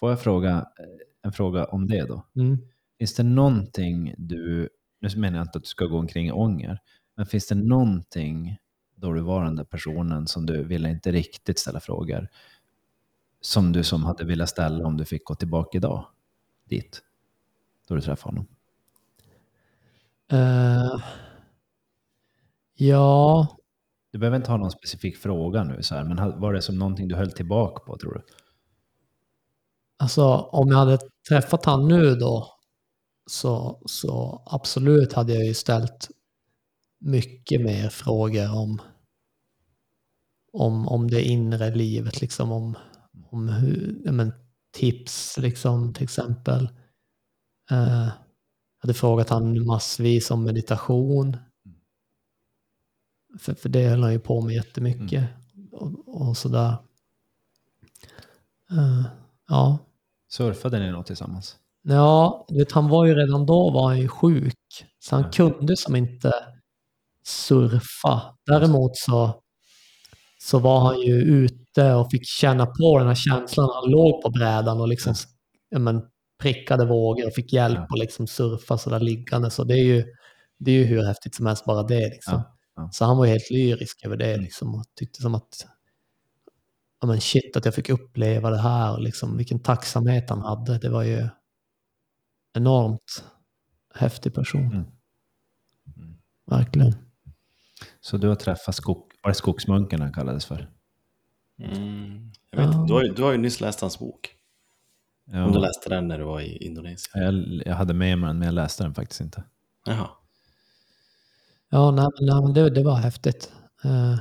Får jag fråga eh, en fråga om det då? Mm. Finns det någonting du, nu menar jag inte att du ska gå omkring i ånger, men finns det någonting då du var den där personen som du ville inte riktigt ställa frågor, som du som hade velat ställa om du fick gå tillbaka idag dit, då du träffade honom? Eh, ja, Du behöver inte ha någon specifik fråga nu, så här, men var det som någonting du höll tillbaka på tror du? alltså om jag hade träffat han nu då så, så absolut hade jag ju ställt mycket mer frågor om, om, om det inre livet, liksom om, om hur, men, tips liksom till exempel. Eh, jag hade frågat han massvis om meditation. För, för det höll han ju på med jättemycket. Och, och sådär. Eh, ja. Surfade ni något tillsammans? Ja, vet, han var ju redan då var han ju sjuk. Så han Ja. kunde som inte surfa. Däremot så, så var han ju ute och fick känna på den här känslan. Han låg på brädan och liksom men, prickade vågor och fick hjälp Ja. liksom surfa sådär liggande. Så det är ju, det är ju hur häftigt som helst bara det. Liksom. Ja, ja. Så han var ju helt lyrisk över det Mm. liksom, och tyckte som att ja, men shit att jag fick uppleva det här och liksom, vilken tacksamhet han hade. Det var ju enormt häftig person. Mm. Mm. Verkligen. Så du har träffat skog, var det skogsmunken han kallades för? Mm. Jag vet, Ja. du, har, ju- du har ju nyss läst hans bok. Ja, Om du läste den när du var i Indonesien. jag, jag hade med mig den, men jag läste den faktiskt inte. Jaha. Ja, nej, men, nej, men det, det var häftigt. Eh,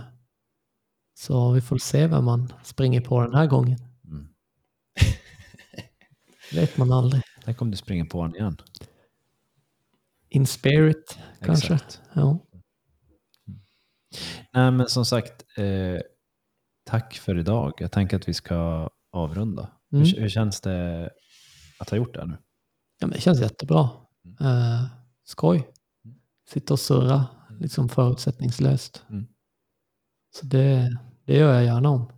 så vi får se vem man springer på den här gången. Mm. vet man aldrig. Tänk om du springer på den igen. In spirit, kanske. Exakt. Ja. Nej, men som sagt, eh, tack för idag. Jag tänker att vi ska avrunda. Mm. Hur, hur känns det att ha gjort det nu? ja, men det känns jättebra. Eh, skoj. Sitta och surra, liksom förutsättningslöst. Mm. Så det, det gör jag gärna om.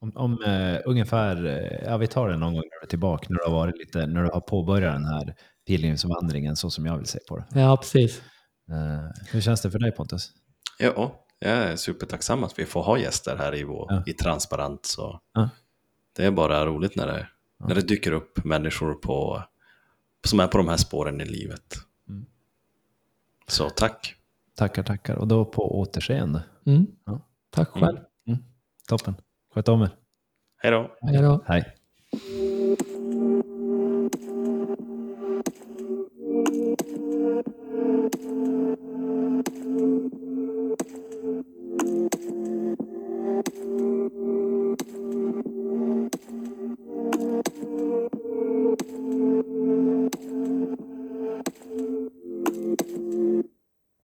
Om, om eh, ungefär, eh, ja vi tar det någon gång när du är tillbaka, när du har varit lite, när du har påbörjat den här pilgrimsvandringen så som jag vill se på det. Ja, precis. Eh, hur känns det för dig Pontus? Ja, jag är supertacksam att vi får ha gäster här i, vår, Ja. i Transparent. Så Ja. Det är bara roligt när det, Ja. när det dyker upp människor på, som är på de här spåren i livet. Mm. Så tack. Tackar, tackar. Och då på återseende. Mm. Ja. Tack själv. Toppen. Sköt om er. Hej då. Hej då. Hej.